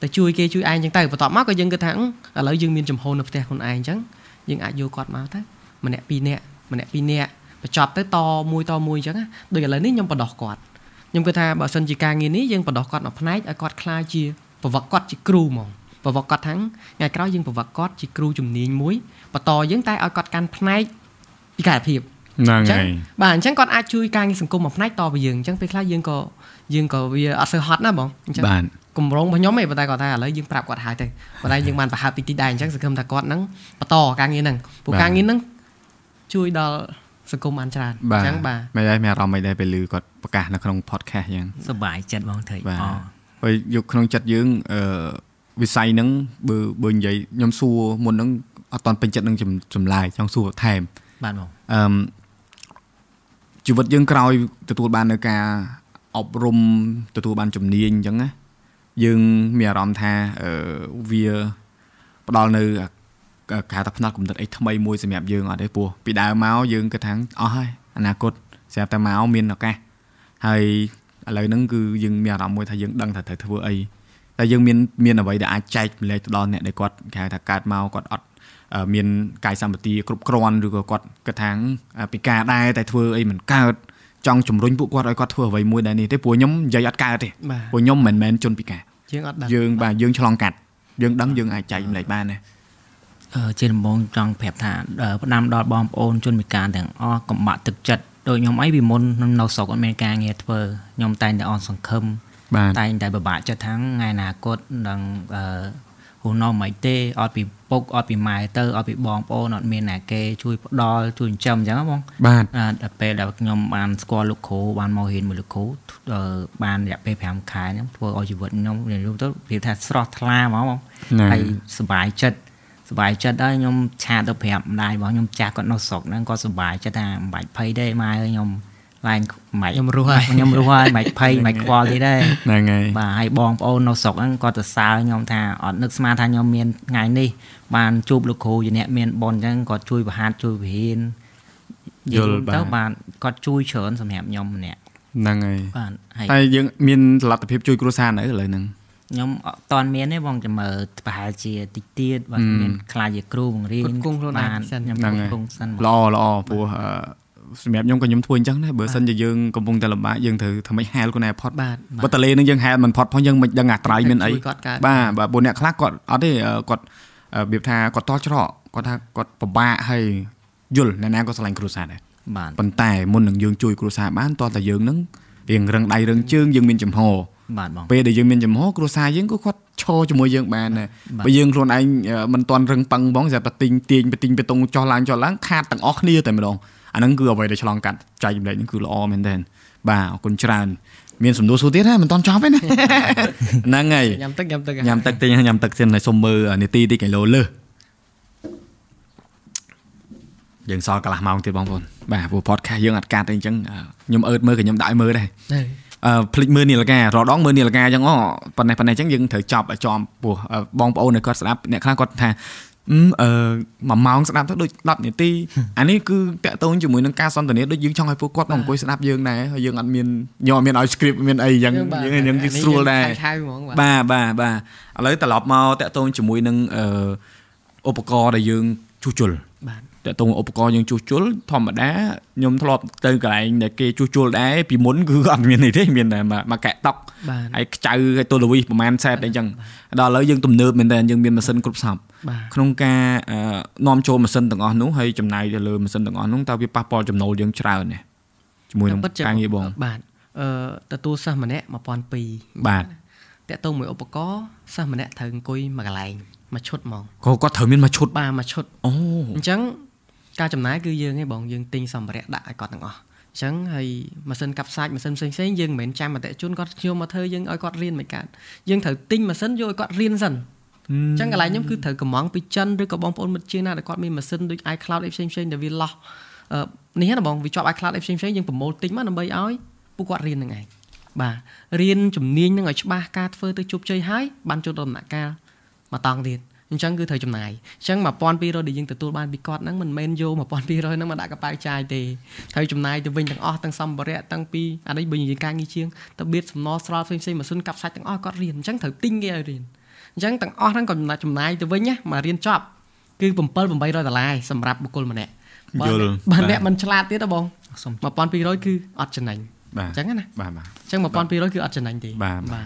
ទៅជួយគេជួយឯងអញ្ចឹងទៅបន្ទាប់មកក៏យើងគិតថាឥឡូវយើងមានចំហនៅផ្ទះខ្លួនឯងអញ្ចឹងយើងអាចយកគាត់មកទៅម្នាក់ពីរនាក់ម្នាក់ពីរនាក់ បញ្ចប់ទៅតមួយតមួយអញ្ចឹងដូចឥឡូវនេះខ្ញុំបដោះគាត់ខ្ញុំគិតថាបើសិនជាការងារនេះយើងបដោះគាត់មួយផ្នែកឲ្យគាត់ខ្លាចជាប្រវត្តិគាត់ជាគ្រូហ្មងប្រវត្តិគាត់ថាថ្ងៃក្រោយយើងប្រវត្តិគាត់ជាគ្រូជំនាញមួយបន្តយើងតែឲ្យគាត់កាន់ផ្នែកពិការភាពហ្នឹងហើយបាទអញ្ចឹងគាត់អាចជួយការងារសង្គមមួយផ្នែកតពីយើងអញ្ចឹងពេលខ្លះយើងក៏យើងក៏វាអត់សូវហត់ណាបងអញ្ចឹងបាទគម្រោងរបស់ខ្ញុំឯងប៉ុន្តែគាត់ថាឥឡូវយើងប្រាប់គាត់ហើយទៅប៉ុន្តែយើងបានប្រហើបតិចតិចដែរអញ្ចឹងសង្ឃឹមថាគាត់នឹងបន្តការងារហ្នឹងព្រោះការងារហ្នឹងជួយដល់ សង្គមបានច្រើនអញ្ចឹងបាទមិនដែរមានអារម្មណ៍មិនដែរពេលឮគាត់ប្រកាសនៅក្នុង podcast អញ្ចឹងសប្បាយចិត្តបងថៃបាទហើយយកក្នុងចិត្តយើងអឺវិស័យហ្នឹងបើបើនិយាយខ្ញុំសួរមុនហ្នឹងអត់តាន់ពេញចិត្តនឹងចម្លើយចង់សួរថែមបាទបងអឺជីវិតយើងក្រោយទទួលបាននៅការអប់រំទទួលបានជំនាញអញ្ចឹងណាយើងមានអារម្មណ៍ថាអឺវាផ្ដល់នៅ គេថាផ្នែកកំណត់អីថ្មីមួយសម្រាប់យើងអត់ទេពោះពីដើមមកយើងគិតថាអស់ហើយអនាគតស្រាប់តែមកមានឱកាសហើយឥឡូវហ្នឹងគឺយើងមានអារម្មណ៍មួយថាយើងដឹងថាត្រូវធ្វើអីតែយើងមានមានអ្វីដែលអាចចែកម្លែកទៅដល់អ្នកដែលគាត់គេហៅថាកើតមកគាត់អត់មានកាយសម្បទាគ្រប់គ្រាន់ឬក៏គាត់គិតថាពិការដែរតែធ្វើអីមិនកើតចង់ជំរុញពួកគាត់ឲ្យគាត់ធ្វើអ្វីមួយដែរនេះទេព្រោះខ្ញុំនិយាយអត់កើតទេព្រោះខ្ញុំមិនមែនជនពិការយើងអត់ដឹងយើងបាទយើងឆ្លងកាត់យើងដឹងយើងអាចចែកម្លែកបានណាអឺ ជាដំបូងចង់ប្រាប់ថាផ្ដាំដល់បងប្អូនជនពិការទាំងអស់កំបាក់ទឹកចិត្តដូចខ្ញុំអីពីមុននៅស្រុកអត់មានការងារធ្វើខ្ញុំតែងតែអន់សង្ឃឹមតែងតែពិបាកចិត្តថាថ្ងៃអនាគតនឹងអឺហូននៅមិនទេអត់ពីពុកអត់ពីម៉ែទៅអត់ពីបងប្អូនអត់មានណាគេជួយផ្ដល់ជួយចិញ្ចឹមអញ្ចឹងបងបាទដល់ពេលដែលខ្ញុំបានស្គាល់លោកគ្រូបានមករៀនមួយលោកគ្រូបានរយៈពេល5ខែហ្នឹងធ្វើឲ្យជីវិតខ្ញុំរៀនទៅនិយាយថាស្រស់ថ្លាហ្មងបងហើយសុបាយចិត្ត សុបាយចិត្តហើយខ្ញុំឆាតទៅប្រាប់ម្ដាយរបស់ខ្ញុំចាស់គាត់នៅស្រុកហ្នឹងគាត់សុបាយចិត្តថាមិនបាច់ភ័យទេម៉ែខ្ញុំឡើងមិនខ្ញុំរស់ហើយខ្ញុំរស់ហើយមិនភ័យមិនខ្វល់ទេដែរហ្នឹងហើយបាទហើយបងប្អូននៅស្រុកហ្នឹងគាត់ទៅសើខ្ញុំថាអត់នឹកស្មានថាខ្ញុំមានថ្ងៃនេះបានជួបលោកគ្រូជាអ្នកមានបុណ្យអញ្ចឹងគាត់ជួយបរហាត់ជួយវិហានយល់ទៅបានគាត់ជួយច្រើនសម្រាប់ខ្ញុំម្នាក់ហ្នឹងហើយបាទតែយើងមានលទ្ធភាពជួយគ្រួសារនៅឥឡូវហ្នឹង ខ្ញុំអត់តាន់មានទេបងចាំមើលប្រហែលជាតិចទៀតបាទមានខ្លាចជាគ្រូបង្រៀនគង់ខ្លួនឯងសិនខ្ញុំគង់សិនល្អល្អព្រោះសម្រាប់ខ្ញុំក៏ខ្ញុំធ្វើអញ្ចឹងដែរបើសិនជាយើងកំពុងតែលំបាកយើងត្រូវធ្វើម៉េចហែលខ្លួនឯងផុតបាទបើតលេនឹងយើងហែលមិនផុតផងយើងមិនដឹងអាត្រៃមានអីបាទបាទពួកអ្នកខ្លះគាត់អត់ទេគាត់របៀបថាគាត់តច្រកគាត់ថាគាត់ពិបាកហើយយល់អ្នកណាក៏ស្រឡាញ់គ្រួសារដែរបាទប៉ុន្តែមុននឹងយើងជួយគ្រួសារបានតោះតែយើងនឹងរៀងរឹងដៃរឹងជើងយើងមានចំហ បាទបងពេលដែលយើងមានចំហគ្រួសារយើងក៏គាត់ឈរជាមួយយើងបានដែរបើយើងខ្លួនឯងមិនតន់រឹងប៉ឹងបងស្រាប់តែទិញទាញបទិញបេតុងចោះឡើងចោះឡើងខាតទាំងអស់គ្នាតែម្ដងអាហ្នឹងគឺអ្វីដែលឆ្លងកាត់ចែកចម្លែកហ្នឹងគឺល្អមែនទែនបាទអរគុណច្រើនមានសំណួរសួរទៀតហ៎មិនតន់ចប់ទេណាហ្នឹងហើយញ៉ាំទឹកញ៉ាំទឹកញ៉ាំទឹកតិចញ៉ាំទឹកទៀតហើយសុំមើលនាទីតិចគីឡូលើសយើងសល់កន្លះម៉ោងទៀតបងប្អូនបាទព្រោះ podcast យើងអត់កាត់អីអញ្ចឹងខ្ញុំអឺតមើលក៏ខ្ញុំដាក់ឲ្យមើលដែរអឺ ភ្លេចមើលនីលការដងមើលនីលការអញ្ចឹងអូប៉ុណ្ណេះប៉ុណ្ណេះអញ្ចឹងយើងត្រូវចប់ឲ្យចំពោះបងប្អូននៅគាត់ស្ដាប់អ្នកខ្លះគាត់ថាអឺ1ម៉ោងស្ដាប់ទៅដូច10នាទីអានេះគឺតាក់ទងជាមួយនឹងការសន្ទនាដូចយើងចង់ឲ្យពួកគាត់មកអង្គុយស្ដាប់យើងដែរហើយយើងអត់មានខ្ញុំអត់មានឲ្យ script មានអីយ៉ាងយើងយើងស្រួលដែរបាទបាទបាទឥឡូវត្រឡប់មកតាក់ទងជាមួយនឹងអឺឧបករណ៍ដែលយើងជួសជុលបាទ តើតងឧបករណ៍យើងជួសជុលធម្មតាខ្ញុំធ្លាប់ទៅកន្លែងដែលគេជួសជុលដែរពីមុនគឺអត់មាននេះទេមានតែមកកែតុកហើយខ្ចៅហើយទូលវីសប្រហែលសេតអីចឹងដល់ឥឡូវយើងទំនើបមែនតើយើងមានម៉ាស៊ីនគ្រប់សពក្នុងការនាំចូលម៉ាស៊ីនទាំងអស់នោះហើយចំណាយទៅលើម៉ាស៊ីនទាំងអស់នោះតើវាប៉ះពាល់ចំណូលយើងច្រើនទេជាមួយនឹងការងារបងបាទអឺទទួលសិស្សម្នាក់1200បាទតើតើមួយឧបករណ៍សិស្សម្នាក់ត្រូវអង្គុយមួយកន្លែងមួយឈុតហ្មងក៏គាត់ត្រូវមានមួយឈុតបាទមួយឈុតអូអញ្ចឹង ការចំណាយគឺយើងឯងបងយើងទិញសម្ភារៈដាក់ឲ្យគាត់ទាំងអស់អញ្ចឹងហើយម៉ាស៊ីនកាប់សាច់ម៉ាស៊ីនផ្សេងផ្សេងយើងមិនមែនចាំអតិជនគាត់ខ្ញុំមកធ្វើយើងឲ្យគាត់រៀនមិនកើតយើងត្រូវទិញម៉ាស៊ីនយកឲ្យគាត់រៀនសិនអញ្ចឹងកន្លែងខ្ញុំគឺត្រូវកំងពីចិនឬក៏បងប្អូនមិត្តជឿណាដែលគាត់មានម៉ាស៊ីនដូច iCloud អីផ្សេងផ្សេងដែលវាលោះនេះណាបងវាជាប់ iCloud អីផ្សេងផ្សេងយើងប្រមូលទិញមកដើម្បីឲ្យពួកគាត់រៀននឹងឯងបាទរៀនជំនាញនឹងឲ្យច្បាស់ការធ្វើទៅជោគជ័យហើយបានចូលដំណាក់កាលមកតង់ទៀត អញ្ចឹងគឺត្រូវចំណាយអញ្ចឹង1200ដែលយើងទទួលបានពីគាត់ហ្នឹងមិនមែនយក1200ហ្នឹងមកដាក់កប៉ាល់ចាយទេត្រូវចំណាយទៅវិញទាំងអស់ទាំងសម្ភារៈទាំងពីអានេះបើនិយាយការងារជាងទៅបៀតសំណស្រល់ផ្សេងផ្សេងម៉ាស៊ីនកាប់សាច់ទាំងអស់គាត់រៀនអញ្ចឹងត្រូវទិញគេឲ្យរៀនអញ្ចឹងទាំងអស់ហ្នឹងក៏ចំណាយទៅវិញណាមករៀនចប់គឺ7 800ដុល្លារសម្រាប់បុគ្គលម្នាក់យល់បើអ្នកមិនឆ្លាតទៀតហ៎បង1200គឺអត់ចំណេញអញ្ចឹងណាបាទបាទអញ្ចឹង1200គឺអត់ចំណេញទេបាទបា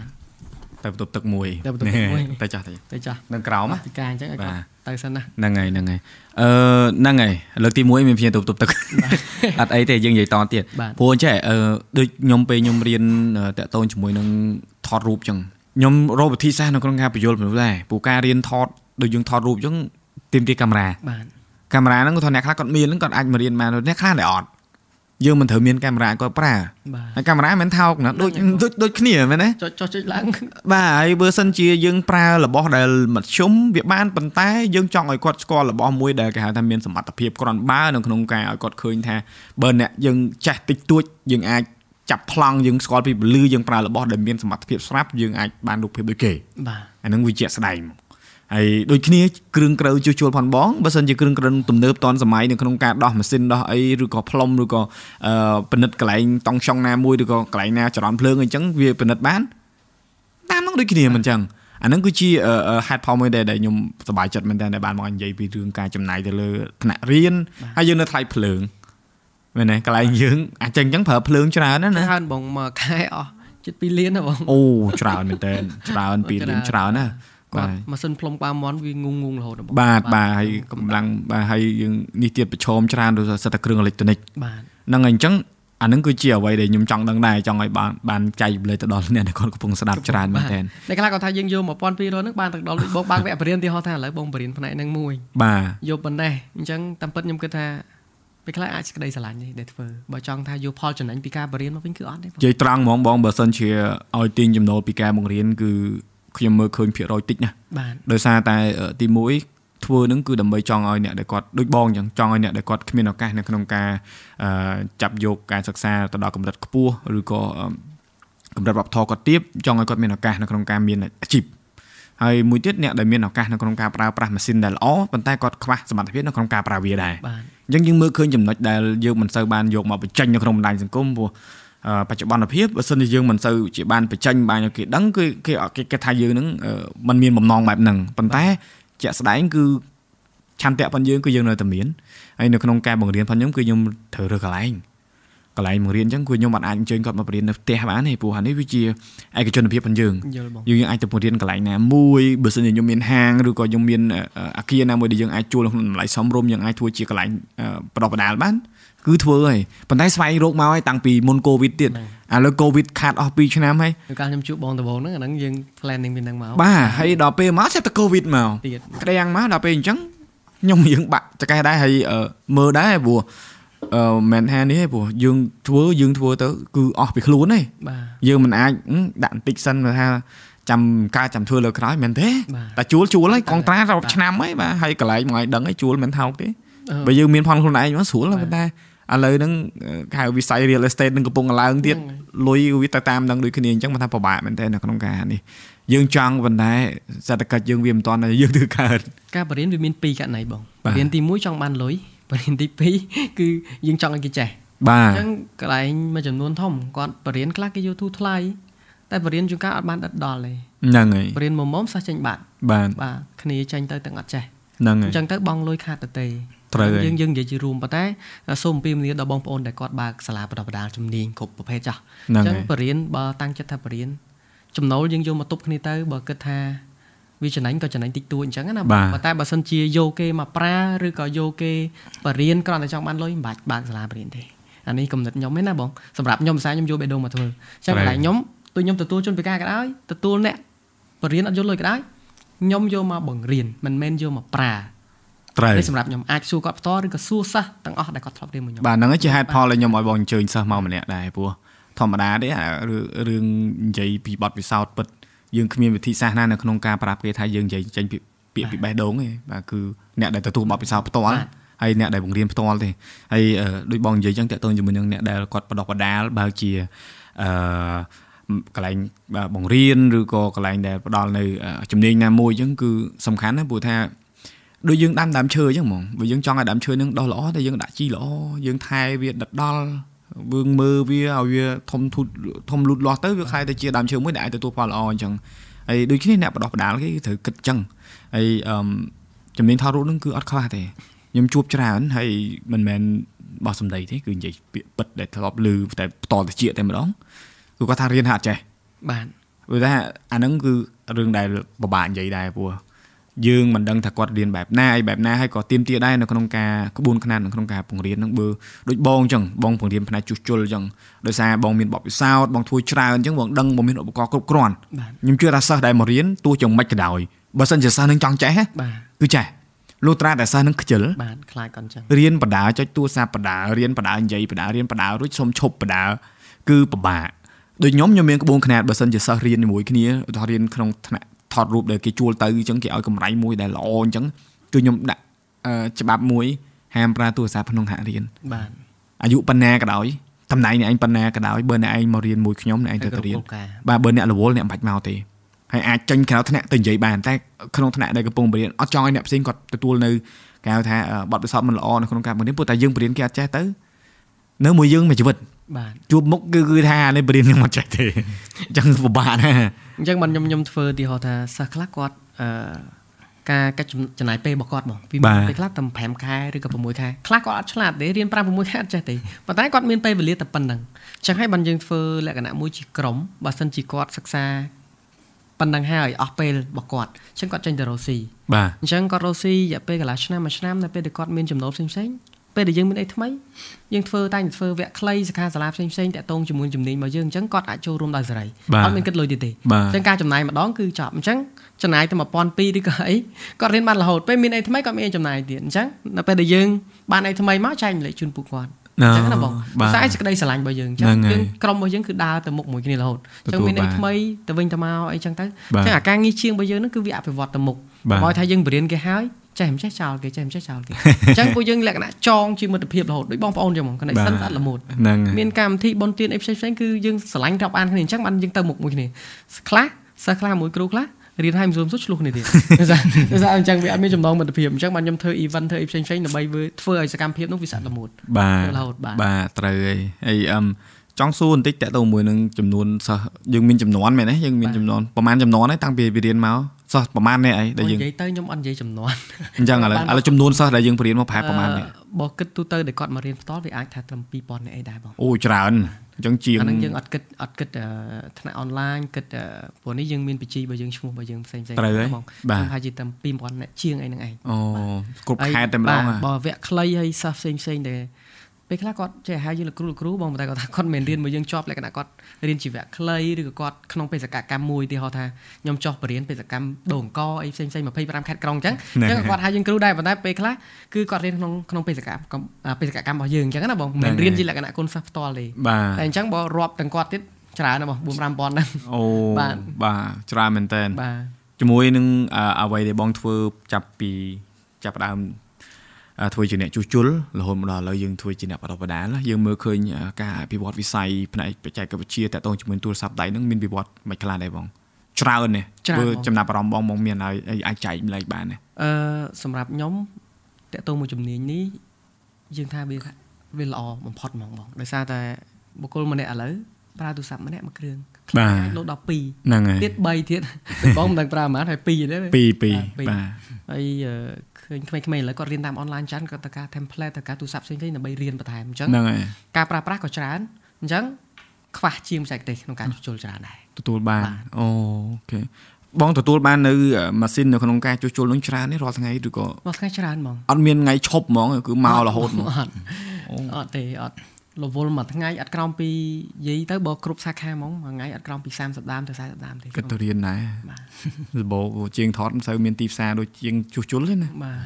ទទៅបន្ទប់ទឹកមួយទៅបន្ទប់ទឹកមួយទៅចាស់ទៅចាស់នៅក្រោមពីការអញ្ចឹងឲ្យទៅសិនណាហ្នឹងហើយហ្នឹងហើយអឺហ្នឹងហើយលើកទី1មានភ្ញៀវទៅបន្ទប់ទឹកអត់អីទេយើងនិយាយតទៀតព្រោះអញ្ចឹងអឺដូចខ្ញុំពេលខ្ញុំរៀនតាក់ទងជាមួយនឹងថតរូបអញ្ចឹងខ្ញុំរកវិធីសាស្ត្រនៅក្នុងការបញ្យល់មនុស្សដែរព្រោះការរៀនថតដូចយើងថតរូបអញ្ចឹងទាមទារកាមេរ៉ាបាទកាមេរ៉ាហ្នឹងគាត់ថាអ្នកខ្លះគាត់មានហ្នឹងគាត់អាចមករៀនបានអ្នកខ្លះតែអត់ យើងមិនត្រូវមានកាមេរ៉ាគាត់ប្រើហើយកាមេរ៉ាមិនថោកណាដូចដូចដូចគ្នាមែនទេចុចចុចចុចឡើងបាទហើយបើសិនជាយើងប្រើរបស់ដែលមធ្យមវាបានប៉ុន្តែយើងចង់ឲ្យគាត់ស្គាល់របស់មួយដែលគេហៅថាមានសមត្ថភាពគ្រាន់បើនៅក្នុងការឲ្យគាត់ឃើញថាបើអ្នកយើងចេះតិចតួចយើងអាចចាប់ប្លង់យើងស្គាល់ពីពលឺយើងប្រើរបស់ដែលមានសមត្ថភាពស្រាប់យើងអាចបានរូបភាពដូចគេបាទអានឹងវាជាក់ស្ដែងមក ហើយដូចគ្នាគ្រឿងក្រៅជួសជុលផងបងបើសិនជាគ្រឿងក្រៅទំនើបតនសម័យនៅក្នុងការដោះម៉ាស៊ីនដោះអីឬក៏ផ្លុំឬក៏អឺពិនិត្យកន្លែងតង់ឆុងណាមួយឬក៏កន្លែងណាចរន្តភ្លើងអីចឹងវាពិនិត្យបានតាមនឹងដូចគ្នាមិនចឹងអានឹងគឺជាហេតុផលមួយដែលខ្ញុំសប្បាយចិត្តមែនតើដែលបានមកនិយាយពីរឿងការចំណាយទៅលើថ្នាក់រៀនហើយយើងនៅថ្លៃភ្លើងមែនទេកន្លែងយើងអាចចឹងចឹងប្រើភ្លើងច្រើនណាណាច្រើនបងមកខែអស់ជិត2លានណាបងអូច្រើនមែនតើច្រើន2លានច្រើនណា បាទម៉ាស៊ីនផ្លុំក្បាលមន់វាងងងរហូតបាទបាទហើយកម្លាំងបាទហើយយើងនេះទៀតប្រឈមច្រើនដោយសារតែគ្រឿងអេឡិចត្រូនិកបាទហ្នឹងហើយអញ្ចឹងអានឹងគឺជាអ្វីដែលខ្ញុំចង់ដឹងដែរចង់ឲ្យបានបានចែករំលែកទៅដល់អ្នកដែលគាត់កំពុងស្ដាប់ច្រើនមែនទែនតែខ្លះគាត់ថាយើងយក1200ហ្នឹងបានទៅដល់ដូចបងបើកវគ្គបរិញ្ញាទីហោះថាឥឡូវបងបរិញ្ញាផ្នែកហ្នឹងមួយបាទយកប៉ុណ្ណេះអញ្ចឹងតាមពិតខ្ញុំគិតថាពេលខ្លះអាចក្តីស្រឡាញ់ទេដែលធ្វើបើចង់ថាយកផលចំណេញពីការបរិញ្ញាមកវិញគឺអត់ទេនិយាយត្រង់ហ្មងបងបើសិនជាឲ្យទាញចំណូលពីការបង្រៀនគឺ ខ្ញុំមើលឃើញភាគរយតិចណាបាទដោយសារតែទី1ធ្វើនឹងគឺដើម្បីចង់ឲ្យអ្នកដែលគាត់ដូចបងអញ្ចឹងចង់ឲ្យអ្នកដែលគាត់គ្មានឱកាសនៅក្នុងការចាប់យកការសិក្សាទៅដល់កម្រិតខ្ពស់ឬក៏កម្រិតវប្បធម៌គាត់ទៀបចង់ឲ្យគាត់មានឱកាសនៅក្នុងការមានអាជីពហើយមួយទៀតអ្នកដែលមានឱកាសនៅក្នុងការប្រើប្រាស់ម៉ាស៊ីនដែលល្អប៉ុន្តែគាត់ខ្វះសមត្ថភាពនៅក្នុងការប្រើវាដែរអញ្ចឹងយើងមើលឃើញចំណុចដែលយើងមិនសូវបានយកមកបញ្ចេញនៅក្នុងបណ្ដាញសង្គមព្រោះ បច្ចុប្បន្នភាពបើសិនជាយើងមិនសូវជាបានបញ្ចេញបានគេដឹងគឺគេគេថាយើងនឹងมันមានបំណងបែបហ្នឹងប៉ុន្តែជាក់ស្ដែងគឺឆន្ទៈរបស់យើងគឺយើងនៅតែមានហើយនៅក្នុងការបង្រៀនរបស់ខ្ញុំគឺខ្ញុំត្រូវរើសកន្លែងកន្លែងបង្រៀនអញ្ចឹងគឺខ្ញុំអាចអញ្ជើញគាត់មកបង្រៀននៅផ្ទះបានទេព្រោះនេះវាជាឯកជនភាពរបស់យើងយើងអាចទៅបង្រៀនកន្លែងណាមួយបើសិនជាខ្ញុំមានហាងឬក៏ខ្ញុំមានអាគារណាមួយដែលយើងអាចជួលក្នុងតម្លៃសមរម្យយើងអាចធ្វើជាកន្លែងបដិបដាលបាន គឺធ្វើហើយប៉ុន្តែស្វែងរកមកហើយតាំងពីមុនកូវីដទៀតឥឡូវកូវីដខាតអស់2ឆ្នាំហើយកាលខ្ញុំជួបបងដំបូងហ្នឹងអាហ្នឹងយើង planning ពីហ្នឹងមកបាទហើយដល់ពេលមកចាប់តែកូវីដមកទៀតក្តាំងមកដល់ពេលអញ្ចឹងខ្ញុំយើងបាក់ចកេះដែរហើយមើលដែរព្រោះអឺមិនថានេះទេព្រោះយើងធ្វើយើងធ្វើទៅគឺអស់ពីខ្លួនទេបាទយើងមិនអាចដាក់បន្តិចសិនថាចាំការចាំធ្វើលើក្រោយមែនទេតែជួលជួលហើយកងត្រារាប់ឆ្នាំហើយបាទហើយកន្លែងមកឲ្យដឹងហើយជួលមិនថោកទេបើយើងមានផនខ្លួនឯងមកស្រួលប៉ុន្តែ ឥឡូវហ្នឹងហៅវិស័យ real estate នឹងកំពុងឡើងទៀតលុយវាទៅតាមនឹងដូចគ្នាអញ្ចឹងមិនថាពិបាកមែនតើនៅក្នុងការនេះយើងចង់ប៉ុន្តែសេដ្ឋកិច្ចយើងវាមិនទាន់យើងធ្វើកើតការបរិញ្ញាវាមាន2ករណីបងបរិញ្ញាទី1ចង់បានលុយបរិញ្ញាទី2គឺយើងចង់ឲ្យគេចេះបាទអញ្ចឹងកន្លែងមួយចំនួនធំគាត់បរិញ្ញាខ្លះគេយកទូថ្លៃតែបរិញ្ញាជួនកាលអត់បានដិតដល់ទេហ្នឹងហើយបរិញ្ញាមុំមុំសោះចេញបាត់បាទបាទគ្នាចេញទៅទាំងអត់ចេះហ្នឹងហើយអញ្ចឹងទៅបងលុយខាតទៅទេ ត្រូវយើងយើងនិយាយជារួមប៉ុន្តែសូមអំពាវនាវដល់បងប្អូនដែលគាត់បើកសាលាបណ្ដុះបណ្ដាលជំនាញគ្រប់ប្រភេទចាស់អញ្ចឹងបរិញ្ញាបើតាំងចិត្តថាបរិញ្ញាចំណូលយើងយកមកទប់គ្នាទៅបើគិតថាវាចំណេញក៏ចំណេញតិចតួចអញ្ចឹងណាប៉ុន្តែបើសិនជាយកគេមកប្រើឬក៏យកគេបរៀនគ្រាន់តែចង់បានលុយមិនបាច់បើកសាលាបរៀនទេអានេះគំនិតខ្ញុំទេណាបងសម្រាប់ខ្ញុំភាសាខ្ញុំយកបេះដូងមកធ្វើអញ្ចឹងកន្លែងខ្ញុំទោះខ្ញុំទទួលជនពិការក៏ដោយទទួលអ្នកបរៀនអត់យល់លុយក៏ដោយខ្ញុំយកមកបង្រៀនមិនមែនយកមកប្រើ ត្រូវសម្រាប់ខ្ញុំអាចសួរគាត់ផ្ទាល់ឬក៏សួរសិស្សទាំងអស់ដែលគាត់ធ្លាប់រៀនមួយខ្ញុំបាទហ្នឹងជាហេតុផលដែលខ្ញុំឲ្យបងអញ្ជើញសិស្សមកម្នាក់ដែរព្រោះធម្មតាទេរឿងនិយាយពីបទពិសោធន៍ពិតយើងគ្មានវិធីសាស្ត្រណានៅក្នុងការប្រាប់គេថាយើងនិយាយចេញពីពាក្យពីបេះដូងទេបាទគឺអ្នកដែលទទួលបទពិសោធន៍ផ្ទាល់ហើយអ្នកដែលបង្រៀនផ្ទាល់ទេហើយដូចបងនិយាយចឹងតើតើជាមួយនឹងអ្នកដែលគាត់បដិបដាលបើជាអឺកន្លែងបង្រៀនឬក៏កន្លែងដែលផ្ដល់នៅជំនាញណាមួយចឹងគឺសំខាន់ណាព្រោះថា ដូចយើងដាំដើមឈើអញ្ចឹងហ្មងបើយើងចង់ឲ្យដើមឈើនឹងដុះល្អតែយើងដាក់ជីល្អយើងថែវាដិតដល់វឿងមើវាឲ្យវាធំធូតធំលូតលាស់ទៅវាខ្លាយទៅជាដើមឈើមួយដែលអាចទទួលផលល្អអញ្ចឹងហើយដូចគ្នាអ្នកបដោះបដាលគេត្រូវគិតអញ្ចឹងហើយអឺជំនាញថតរូបនឹងគឺអត់ខ្លះទេខ្ញុំជួបច្រើនហើយមិនមែនបោះសម្ដីទេគឺនិយាយពាក្យពិតដែលធ្លាប់ឮតែផ្ទាល់តិចតែម្ដងគឺគាត់ថារៀនហាត់ចេះបាទព្រោះថាអាហ្នឹងគឺរឿងដែលពិបាកនិយាយដែរព្រោះ យើងមិនដឹងថាគាត់រៀនបែបណាអីបែបណាហើយក៏ទៀមទាដែរនៅក្នុងការក្បួនខ្នាតនៅក្នុងការបង្រៀនហ្នឹងបើដូចបងអញ្ចឹងបងបង្រៀនផ្នែកជួសជុលអញ្ចឹងដោយសារបងមានបទពិសោធន៍បងធ្វើច្រើនអញ្ចឹងបងដឹងបងមានឧបករណ៍គ្រប់គ្រាន់ខ្ញុំជឿថាសិស្សដែលមករៀនទោះជាមិនក៏ដោយបើសិនជាសិស្សនឹងចង់ចេះគឺចេះលុះត្រាតែសិស្សនឹងខ្ជិលបាទខ្លាចគាត់អញ្ចឹងរៀនបដាចុចទូរស័ព្ទបដារៀនបដានិយាយបដារៀនបដារួចសុំឈប់បដាគឺពិបាកដូចខ្ញុំខ្ញុំមានក្បួនខ្នាតបើសិនជាសិស្សរៀនជាមួយគ្នាឧទាហរណ៍រៀនក្នុងថ្នាក់ ថតរូបដែលគេជួលទៅអញ្ចឹងគេឲ្យកម្រៃមួយដែលល្អអញ្ចឹងគឺខ្ញុំដាក់ច្បាប់មួយហាមប្រើទូរស័ព្ទក្នុងហាក់រៀនបាទអាយុប៉ុណ្ណាក៏ដោយតំណែងអ្នកឯងប៉ុណ្ណាក៏ដោយបើអ្នកឯងមករៀនមួយខ្ញុំអ្នកឯងទៅទៅរៀនបាទបើអ្នករវល់អ្នកមិនបាច់មកទេហើយអាចចេញក្រៅថ្នាក់ទៅនិយាយបានតែក្នុងថ្នាក់ដែលកំពុងបរៀនអត់ចង់ឲ្យអ្នកផ្សេងគាត់ទទួលនៅគេហៅថាបទពិសោធន៍មិនល្អនៅក្នុងការបង្រៀនព្រោះតែយើងបរៀនគេអត់ចេះទៅនៅមួយយើងមួយជីវិតបាទជួបមុខគឺគឺថានេះបរៀនខ្ញុំអត់ចេះទេអញ្ចឹងពិបាកណា អញ្ចឹងបានខ្ញុំខ្ញុំធ្វើទីហោថាសិស្សខ្លះគាត់អឺការកាត់ចំណាយពេលរបស់គាត់មកពីពេលខ្លះតែ5ខែឬក៏6ខែខ្លះគាត់អត់ឆ្លាតទេរៀន5 6ខែអត់ចេះទេប៉ុន្តែគាត់មានពេលវេលាតែប៉ុណ្្នឹងអញ្ចឹងហើយបានយើងធ្វើលក្ខណៈមួយជាក្រុមបើសិនជាគាត់សិក្សាប៉ុណ្ណឹងហើយអស់ពេលរបស់គាត់អញ្ចឹងគាត់ចេញទៅរកស៊ីបាទអញ្ចឹងគាត់រកស៊ីរយៈពេលកន្លះឆ្នាំមួយឆ្នាំនៅពេលដែលគាត់មានចំណូលផ្សេងផ្សេង ពេលដែលយើងមានអីថ្មីយើងធ្វើតែធ្វើវគ្គខ្លីសិក្ខាសាលាផ្សេងផ្សេងតាក់ទងជាមួយជំនាញរបស់យើងអញ្ចឹងគាត់អាចចូលរួមដោយសេរីអត់មានគិតលុយទេទេអញ្ចឹងការចំណាយម្ដងគឺចប់អញ្ចឹងចំណាយទៅ1200ឬក៏អីគាត់រៀនបានរហូតពេលមានអីថ្មីគាត់មានចំណាយទៀតអញ្ចឹងនៅពេលដែលយើងបានអីថ្មីមកចែកម្លែកជូនពួកគាត់អញ្ចឹងណាបងខ្សែសេចក្តីស្រឡាញ់របស់យើងអញ្ចឹងយើងក្រុមរបស់យើងគឺដើរទៅមុខមួយគ្នារហូតអញ្ចឹងមានអីថ្មីទៅវិញទៅមកអីចឹងទៅអញ្ចឹងអាការងារជាងរបស់យើងហ្នឹងគឺវាអភិវឌ្ឍទៅមុខបើថាយើងបរៀនគេហើយ ចេះមិនចេះចោលគេចេះមិនចេះចោលគេអញ្ចឹងពួកយើងលក្ខណៈចងជាមិត្តភាពរហូតដូចបងប្អូនចឹងហ្មង connection ស្អាតល្មួតមានកម្មវិធីបុណ្យទានអីផ្សេងផ្សេងគឺយើងស្រឡាញ់រាប់អានគ្នាអញ្ចឹងបានយើងទៅមុខមួយគ្នាខ្លះសិស្សខ្លះមួយគ្រូខ្លះរៀនឲ្យមិនស៊ូមស៊ុតឆ្លោះគ្នាទៀតដោយសារដោយសារអញ្ចឹងវាអត់មានចំណងមិត្តភាពអញ្ចឹងបានខ្ញុំធ្វើ event ធ្វើអីផ្សេងផ្សេងដើម្បីធ្វើឲ្យសកម្មភាពនោះវាស្អាតល្មួតបាទរហូតបាទបាទត្រូវហើយហើយអឹមចង់សួរបន្តិចតើតើមួយនឹងចំនួនសិស្សយើងមានចំនួនមែនទេយើងមានចំនួនប្រហែលចំនួនហើយតាំងពីរៀនមក សិស្សប្រហែលអ្នកអីដែលយើងនិយាយទៅខ្ញុំអត់និយាយចំនួនអញ្ចឹងឥឡូវឥឡូវចំនួនសិស្សដែលយើងបរៀនមកប្រហែលប្រហែលអ្នកបើគិតទូទៅដែលគាត់មករៀនផ្ទាល់វាអាចថាត្រឹម2000អ្នកអីដែរបងអូច្រើនអញ្ចឹងជាងអានឹងយើងអត់គិតអត់គិតថ្នាក់អនឡាញគិតព្រោះនេះយើងមានបជីបើយើងឈ្មោះបើយើងផ្សេងផ្សេងបងខ្ញុំថាជាត្រឹម2000អ្នកជាងអីហ្នឹងឯងអូគ្រប់ខេត្តតែម្ដងបើវគ្គខ្លីហើយសិស្សផ្សេងផ្សេងដែល ពេលខ្លះគាត់ចេះហៅយើងលោកគ្រូលោកគ្រូបងតែគាត់ថាគាត់មិនរៀនមកយើងជាប់លក្ខណៈគាត់រៀនជីវៈខ្លីឬក៏គាត់ក្នុងបេសកកម្មមួយទីហៅថាខ្ញុំចោះបរៀនបេសកម្មដូងកអីផ្សេងផ្សេង25ខេត្តក្រុងអញ្ចឹងអញ្ចឹងគាត់ហៅយើងគ្រូដែរប៉ុន្តែពេលខ្លះគឺគាត់រៀនក្នុងក្នុងបេសកកម្មបេសកកម្មរបស់យើងអញ្ចឹងណាបងមិនរៀនជាលក្ខណៈគុណសិស្សផ្ទាល់ទេតែអញ្ចឹងបើរាប់ទាំងគាត់ទៀតច្រើនណាស់បង4 5000ហ្នឹងអូបាទបាទច្រើនមែនតើបាទជាមួយនឹងអ្វីដែលបងធ្វើចាប់ពីចាប់ដើម ធ្វើជាអ្នកជួសជុលរហូតមកដល់ឥឡូវយើងធ្វើជាអ្នកបដិបដាលយើងមើលឃើញការអភិវឌ្ឍវិស័យផ្នែកបច្ចេកវិទ្យាតទៅជាមួយទូរស័ព្ទដៃហ្នឹងមានវិវត្តមិនខ្លះដែរបងច្រើននេះធ្វើចំណាប់អារម្មណ៍បងមកមានឲ្យអាចចែកម្លែកបានអឺសម្រាប់ខ្ញុំតទៅមួយជំនាញនេះយើងថាវាវាល្អបំផុតហ្មងបងដោយសារតែបុគ្គលម្នាក់ឥឡូវប្រើទូរស័ព្ទម្នាក់មួយគ្រឿងបាទលោ12ហ្នឹងហើយទៀត3ទៀតបងមិនដឹងប្រើប៉ុន្មានហើយ2ទេ2 2បាទហើយ ឃើញក្មេងៗឥឡូវគាត់រៀនតាមអនឡាញច្រើនគាត់ទៅការ template ទៅការទូរស័ព្ទផ្សេងៗដើម្បីរៀនបន្ថែមអញ្ចឹងហ្នឹងហើយការប្រើប្រាស់ក៏ច្រើនអញ្ចឹងខ្វះជាងបច្ចេកទេសក្នុងការជួសជុលច្រើនដែរទទួលបានអូខេបងទទួលបាននៅម៉ាស៊ីននៅក្នុងការជួសជុលនឹងច្រើននេះរាល់ថ្ងៃឬក៏រាល់ថ្ងៃច្រើនហ្មងអត់មានថ្ងៃឈប់ហ្មងគឺមករហូតហ្មងអត់ទេអត់ រវល់មួយថ្ងៃអត់ក្រោមពីយាយទៅបើគ្រប់សាខាហ្មងមួយថ្ងៃអត់ក្រោមពី30ដាមទៅ40ដាមទេគិតទៅរៀនដែរបាទសបោជាងថតមិនសូវមានទីផ្សារដូចជាងជួសជុលទេណាបាទ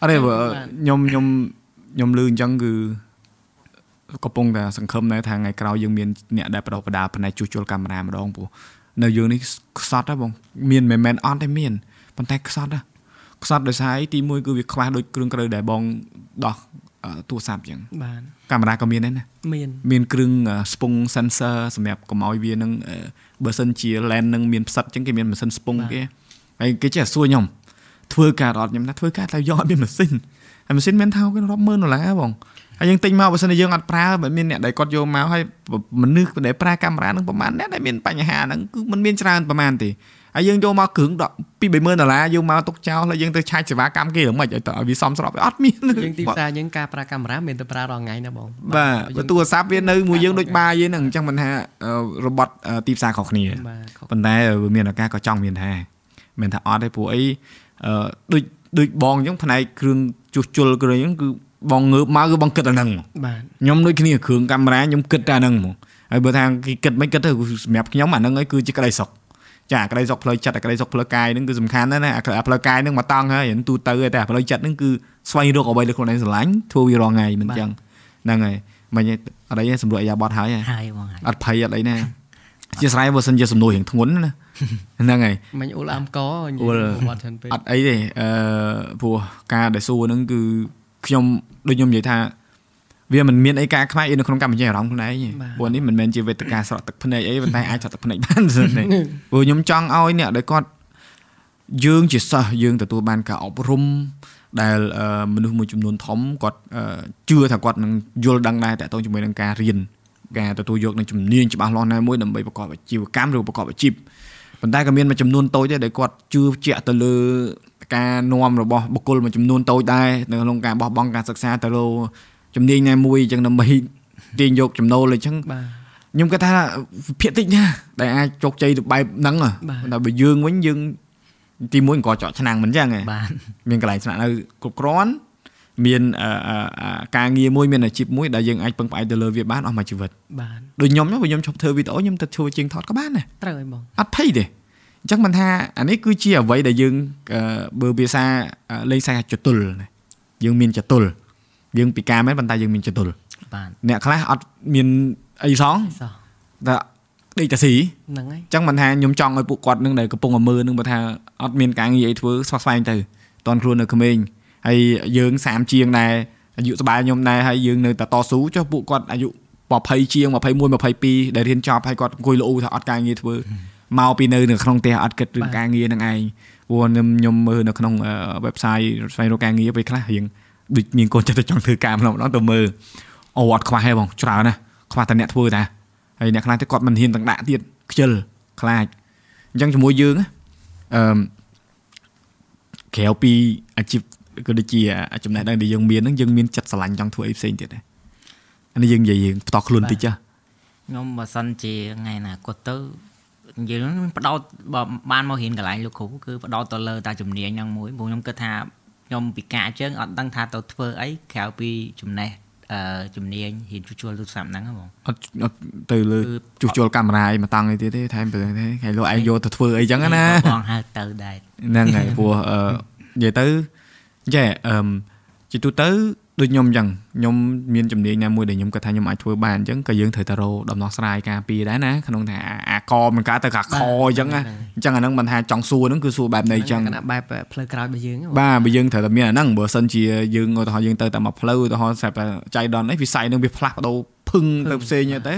អត់ទេខ្ញុំខ្ញុំខ្ញុំលឺអញ្ចឹងគឺកំពុងតែសង្ឃឹមដែរថាថ្ងៃក្រោយយើងមានអ្នកដែលបដោះបដាផ្នែកជួសជុលកាមេរ៉ាម្ដងពោះនៅយើងនេះខ្សត់ហ៎បងមានមិនមែនអត់ទេមានប៉ុន្តែខ្សត់ហ៎ខ្សត់ដោយសារអីទី1គឺវាខ្វះដូចគ្រឿងក្រៅដែលបងដោះ ទូរស័ព្ទអញ្ចឹងបាទកាមេរ៉ាក៏មានដែរណាមានមានគ្រឿងស្ពង់ sensor សម្រាប់កុំឲ្យវានឹងបើសិនជា lens នឹងមានផ្សិតអញ្ចឹងគេមានម៉ាស៊ីនស្ពង់គេហើយគេចេះសួរខ្ញុំធ្វើការអត់ខ្ញុំថាធ្វើការតែយកអត់មានម៉ាស៊ីនហើយម៉ាស៊ីនមានថោគេរាប់ម៉ឺនដុល្លារបងហើយយើងទិញមកបើសិនជាយើងអត់ប្រើបើមានអ្នកដែលគាត់យកមកហើយមនុស្សដែលប្រើកាមេរ៉ានឹងប្រហែលអ្នកដែលមានបញ្ហាហ្នឹងគឺมันមានច្រើនប្រហែលទេ ហើយយើងយកមកគ្រឿង10ពី30000ដុល្លារយកមកទុកចោលហើយយើងទៅឆាច់សេវាកម្មគេហ្មងឲ្យទៅឲ្យវាសមស្របអត់មានយើងទីផ្សារយើងការប្រើកាមេរ៉ាមានតែប្រើរាល់ថ្ងៃណាបងបាទទូរស័ព្ទវានៅមួយយើងដូចបាយហ្នឹងអញ្ចឹងមិនថារបត់ទីផ្សារខុសគ្នាប៉ុន្តែវាមានឱកាសក៏ចង់មានដែរមិនថាអត់ទេព្រោះអីដូចដូចបងអញ្ចឹងផ្នែកគ្រឿងជួសជុលគ្រឿងអញ្ចឹងគឺបងងើបមកគឺបងគិតអាហ្នឹងបាទខ្ញុំដូចគ្នាគ្រឿងកាមេរ៉ាខ្ញុំគិតតែអាហ្នឹងហ្មងហើយបើថាគេគិតមិនគិតទៅសម្រាប់ខ្ញុំអាហ្នឹងឯងគឺជាក្តីសុខ ចាក្តីសុខផ្លូវចិត្តក្តីសុខផ្លូវកាយហ្នឹងគឺសំខាន់ណាស់ណាផ្លូវកាយហ្នឹងមកតង់ហើយទូទៅតែផ្លូវចិត្តហ្នឹងគឺស្វែងរកអ្វីដែលខ្លួនឯងស្រឡាញ់ធ្វើវារាល់ថ្ងៃមិនអញ្ចឹងហ្នឹងហើយមិនអត់អីសម្រួលអាយ៉ាបត់ហើយហើយបងអត់ភ័យអត់អីណាជាស្រ័យបើសិនជាសំណួររៀងធ្ងន់ណាហ្នឹងហើយមិញអ៊ូលអាមកបត់ច្រើនពេកអត់អីទេអឺព្រោះការដែលសួរហ្នឹងគឺខ្ញុំដូចខ្ញុំនិយាយថា វាមិនមានអីការខ្វាយនៅក្នុងកម្មវិធីអារម្មណ៍ខ្លួនឯងព្រោះនេះមិនមែនជាវេទិកាស្រក់ទឹកភ្នែកអីប៉ុន្តែអាចស្រក់ទឹកភ្នែកបានសិនទេព្រោះខ្ញុំចង់ឲ្យអ្នកដែលគាត់យើងជាសិស្សយើងទទួលបានការអប់រំដែលមនុស្សមួយចំនួនធំគាត់ជឿថាគាត់នឹងយល់ដឹងដែរតើតើជាមួយនឹងការរៀនការទទួលយកនឹងជំនាញច្បាស់លាស់ណាមួយដើម្បីប្រកបអាជីវកម្មឬប្រកបអាជីពប៉ុន្តែក៏មានមួយចំនួនតូចដែរដែលគាត់ជឿជាក់ទៅលើការនាំរបស់បុគ្គលមួយចំនួនតូចដែរនៅក្នុងការបោះបង់ការសិក្សាទៅលើ ជំនាញណាមួយអញ្ចឹងដើម្បីទាញយកចំណូលអញ្ចឹងបាទខ្ញុំគាត់ថាភាកតិចណាដែលអាចជោគជ័យទៅបែបហ្នឹងតែបើយើងវិញយើងទីមួយក៏ចောက်ឆ្នាំងមិនអញ្ចឹងបាទមានកន្លែងស្នាក់នៅគ្រប់គ្រាន់មានការងារមួយមានអាជីពមួយដែលយើងអាចពឹងផ្អែកទៅលើវាបានអស់មួយជីវិតបាទដូចខ្ញុំខ្ញុំឈប់ធ្វើវីដេអូខ្ញុំទៅធ្វើជាងថតក៏បានដែរត្រូវហើយបងអត់ភ័យទេអញ្ចឹងមិនថាអានេះគឺជាអ្វីដែលយើងបើភាសាលេងសាចតុលយើងមានចតុល យើងពិការមែនប៉ុន្តែយើងមានចតុលបាទអ្នកខ្លះអត់មានអីសងតែដេកតាស៊ីហ្នឹងហើយអញ្ចឹងមិនថាខ្ញុំចង់ឲ្យពួកគាត់នឹងដែលកំពុងតែមើលនឹងបើថាអត់មានការងារអីធ្វើស្វះស្វែងទៅតនខ្លួននៅក្មេងហើយយើង30ជាងដែរអាយុស្បែខ្ញុំដែរហើយយើងនៅតែតស៊ូចុះពួកគាត់អាយុ20ជាង21 22ដែលរៀនចប់ហើយគាត់អង្គុយលោថាអត់ការងារធ្វើមកពីនៅនៅក្នុងផ្ទះអត់គិតរឿងការងារនឹងឯងព្រោះខ្ញុំខ្ញុំមើលនៅក្នុង website ស្វែងរកការងារពេលខ្លះរៀង ដូចមានកូនចិត្តទៅចង់ធ្វើការម្ដងម្ដងទៅមើលអូអត់ខ្វះទេបងច្រើនណាស់ខ្វះតែអ្នកធ្វើតាហើយអ្នកខ្លះទៅគាត់មិនហ៊ានទាំងដាក់ទៀតខ្ជិលខ្លាចអញ្ចឹងជាមួយយើងអឺក្រៅពីអាជីពក៏ដូចជាចំណេះដឹងដែលយើងមានហ្នឹងយើងមានចិត្តស្រឡាញ់ចង់ធ្វើអីផ្សេងទៀតដែរអានេះយើងនិយាយយើងផ្ដោតខ្លួនតិចចាខ្ញុំបើសិនជាថ្ងៃណាគាត់ទៅយើងបដោតបើបានមករៀនកន្លែងលោកគ្រូគឺបដោតទៅលើតាជំនាញហ្នឹងមួយព្រោះខ្ញុំគិតថា ខ្ញុំពិការជើងអត់ដឹងថាទៅធ្វើអីក្រៅពីចំណេះអឺជំនាញហ៊ានជួសជុលទូរស័ព្ទហ្នឹងហ្មងអត់អត់ទៅលើជួសជុលកាមេរ៉ាឯមកតង់អីទៀតទេថែមទៅទេគេលោកឯងយកទៅធ្វើអីចឹងណាបងហៅទៅដែរហ្នឹងហើយព្រោះអឺនិយាយទៅចេះអឺជាទូទៅ ដូចខ្ញុំអញ្ចឹងខ្ញុំមានជំនាញណាមួយដែលខ្ញុំគាត់ថាខ្ញុំអាចធ្វើបានអញ្ចឹងក៏យើងត្រូវតែរកដំណោះស្រាយការពារដែរណាក្នុងថាអាកមិនកើតទៅកាខអញ្ចឹងណាអញ្ចឹងអាហ្នឹងមិនថាចង់សួរហ្នឹងគឺសួរបែបណីអញ្ចឹងបែបផ្លូវក្រោយរបស់យើងបាទបើយើងត្រូវតែមានអាហ្នឹងបើសិនជាយើងឧទាហរណ៍យើងទៅតែមកផ្លូវឧទាហរណ៍ស្រាប់តែចៃដនអីវិស័យហ្នឹងវាផ្លាស់ប្ដូរភឹងទៅផ្សេងទៅ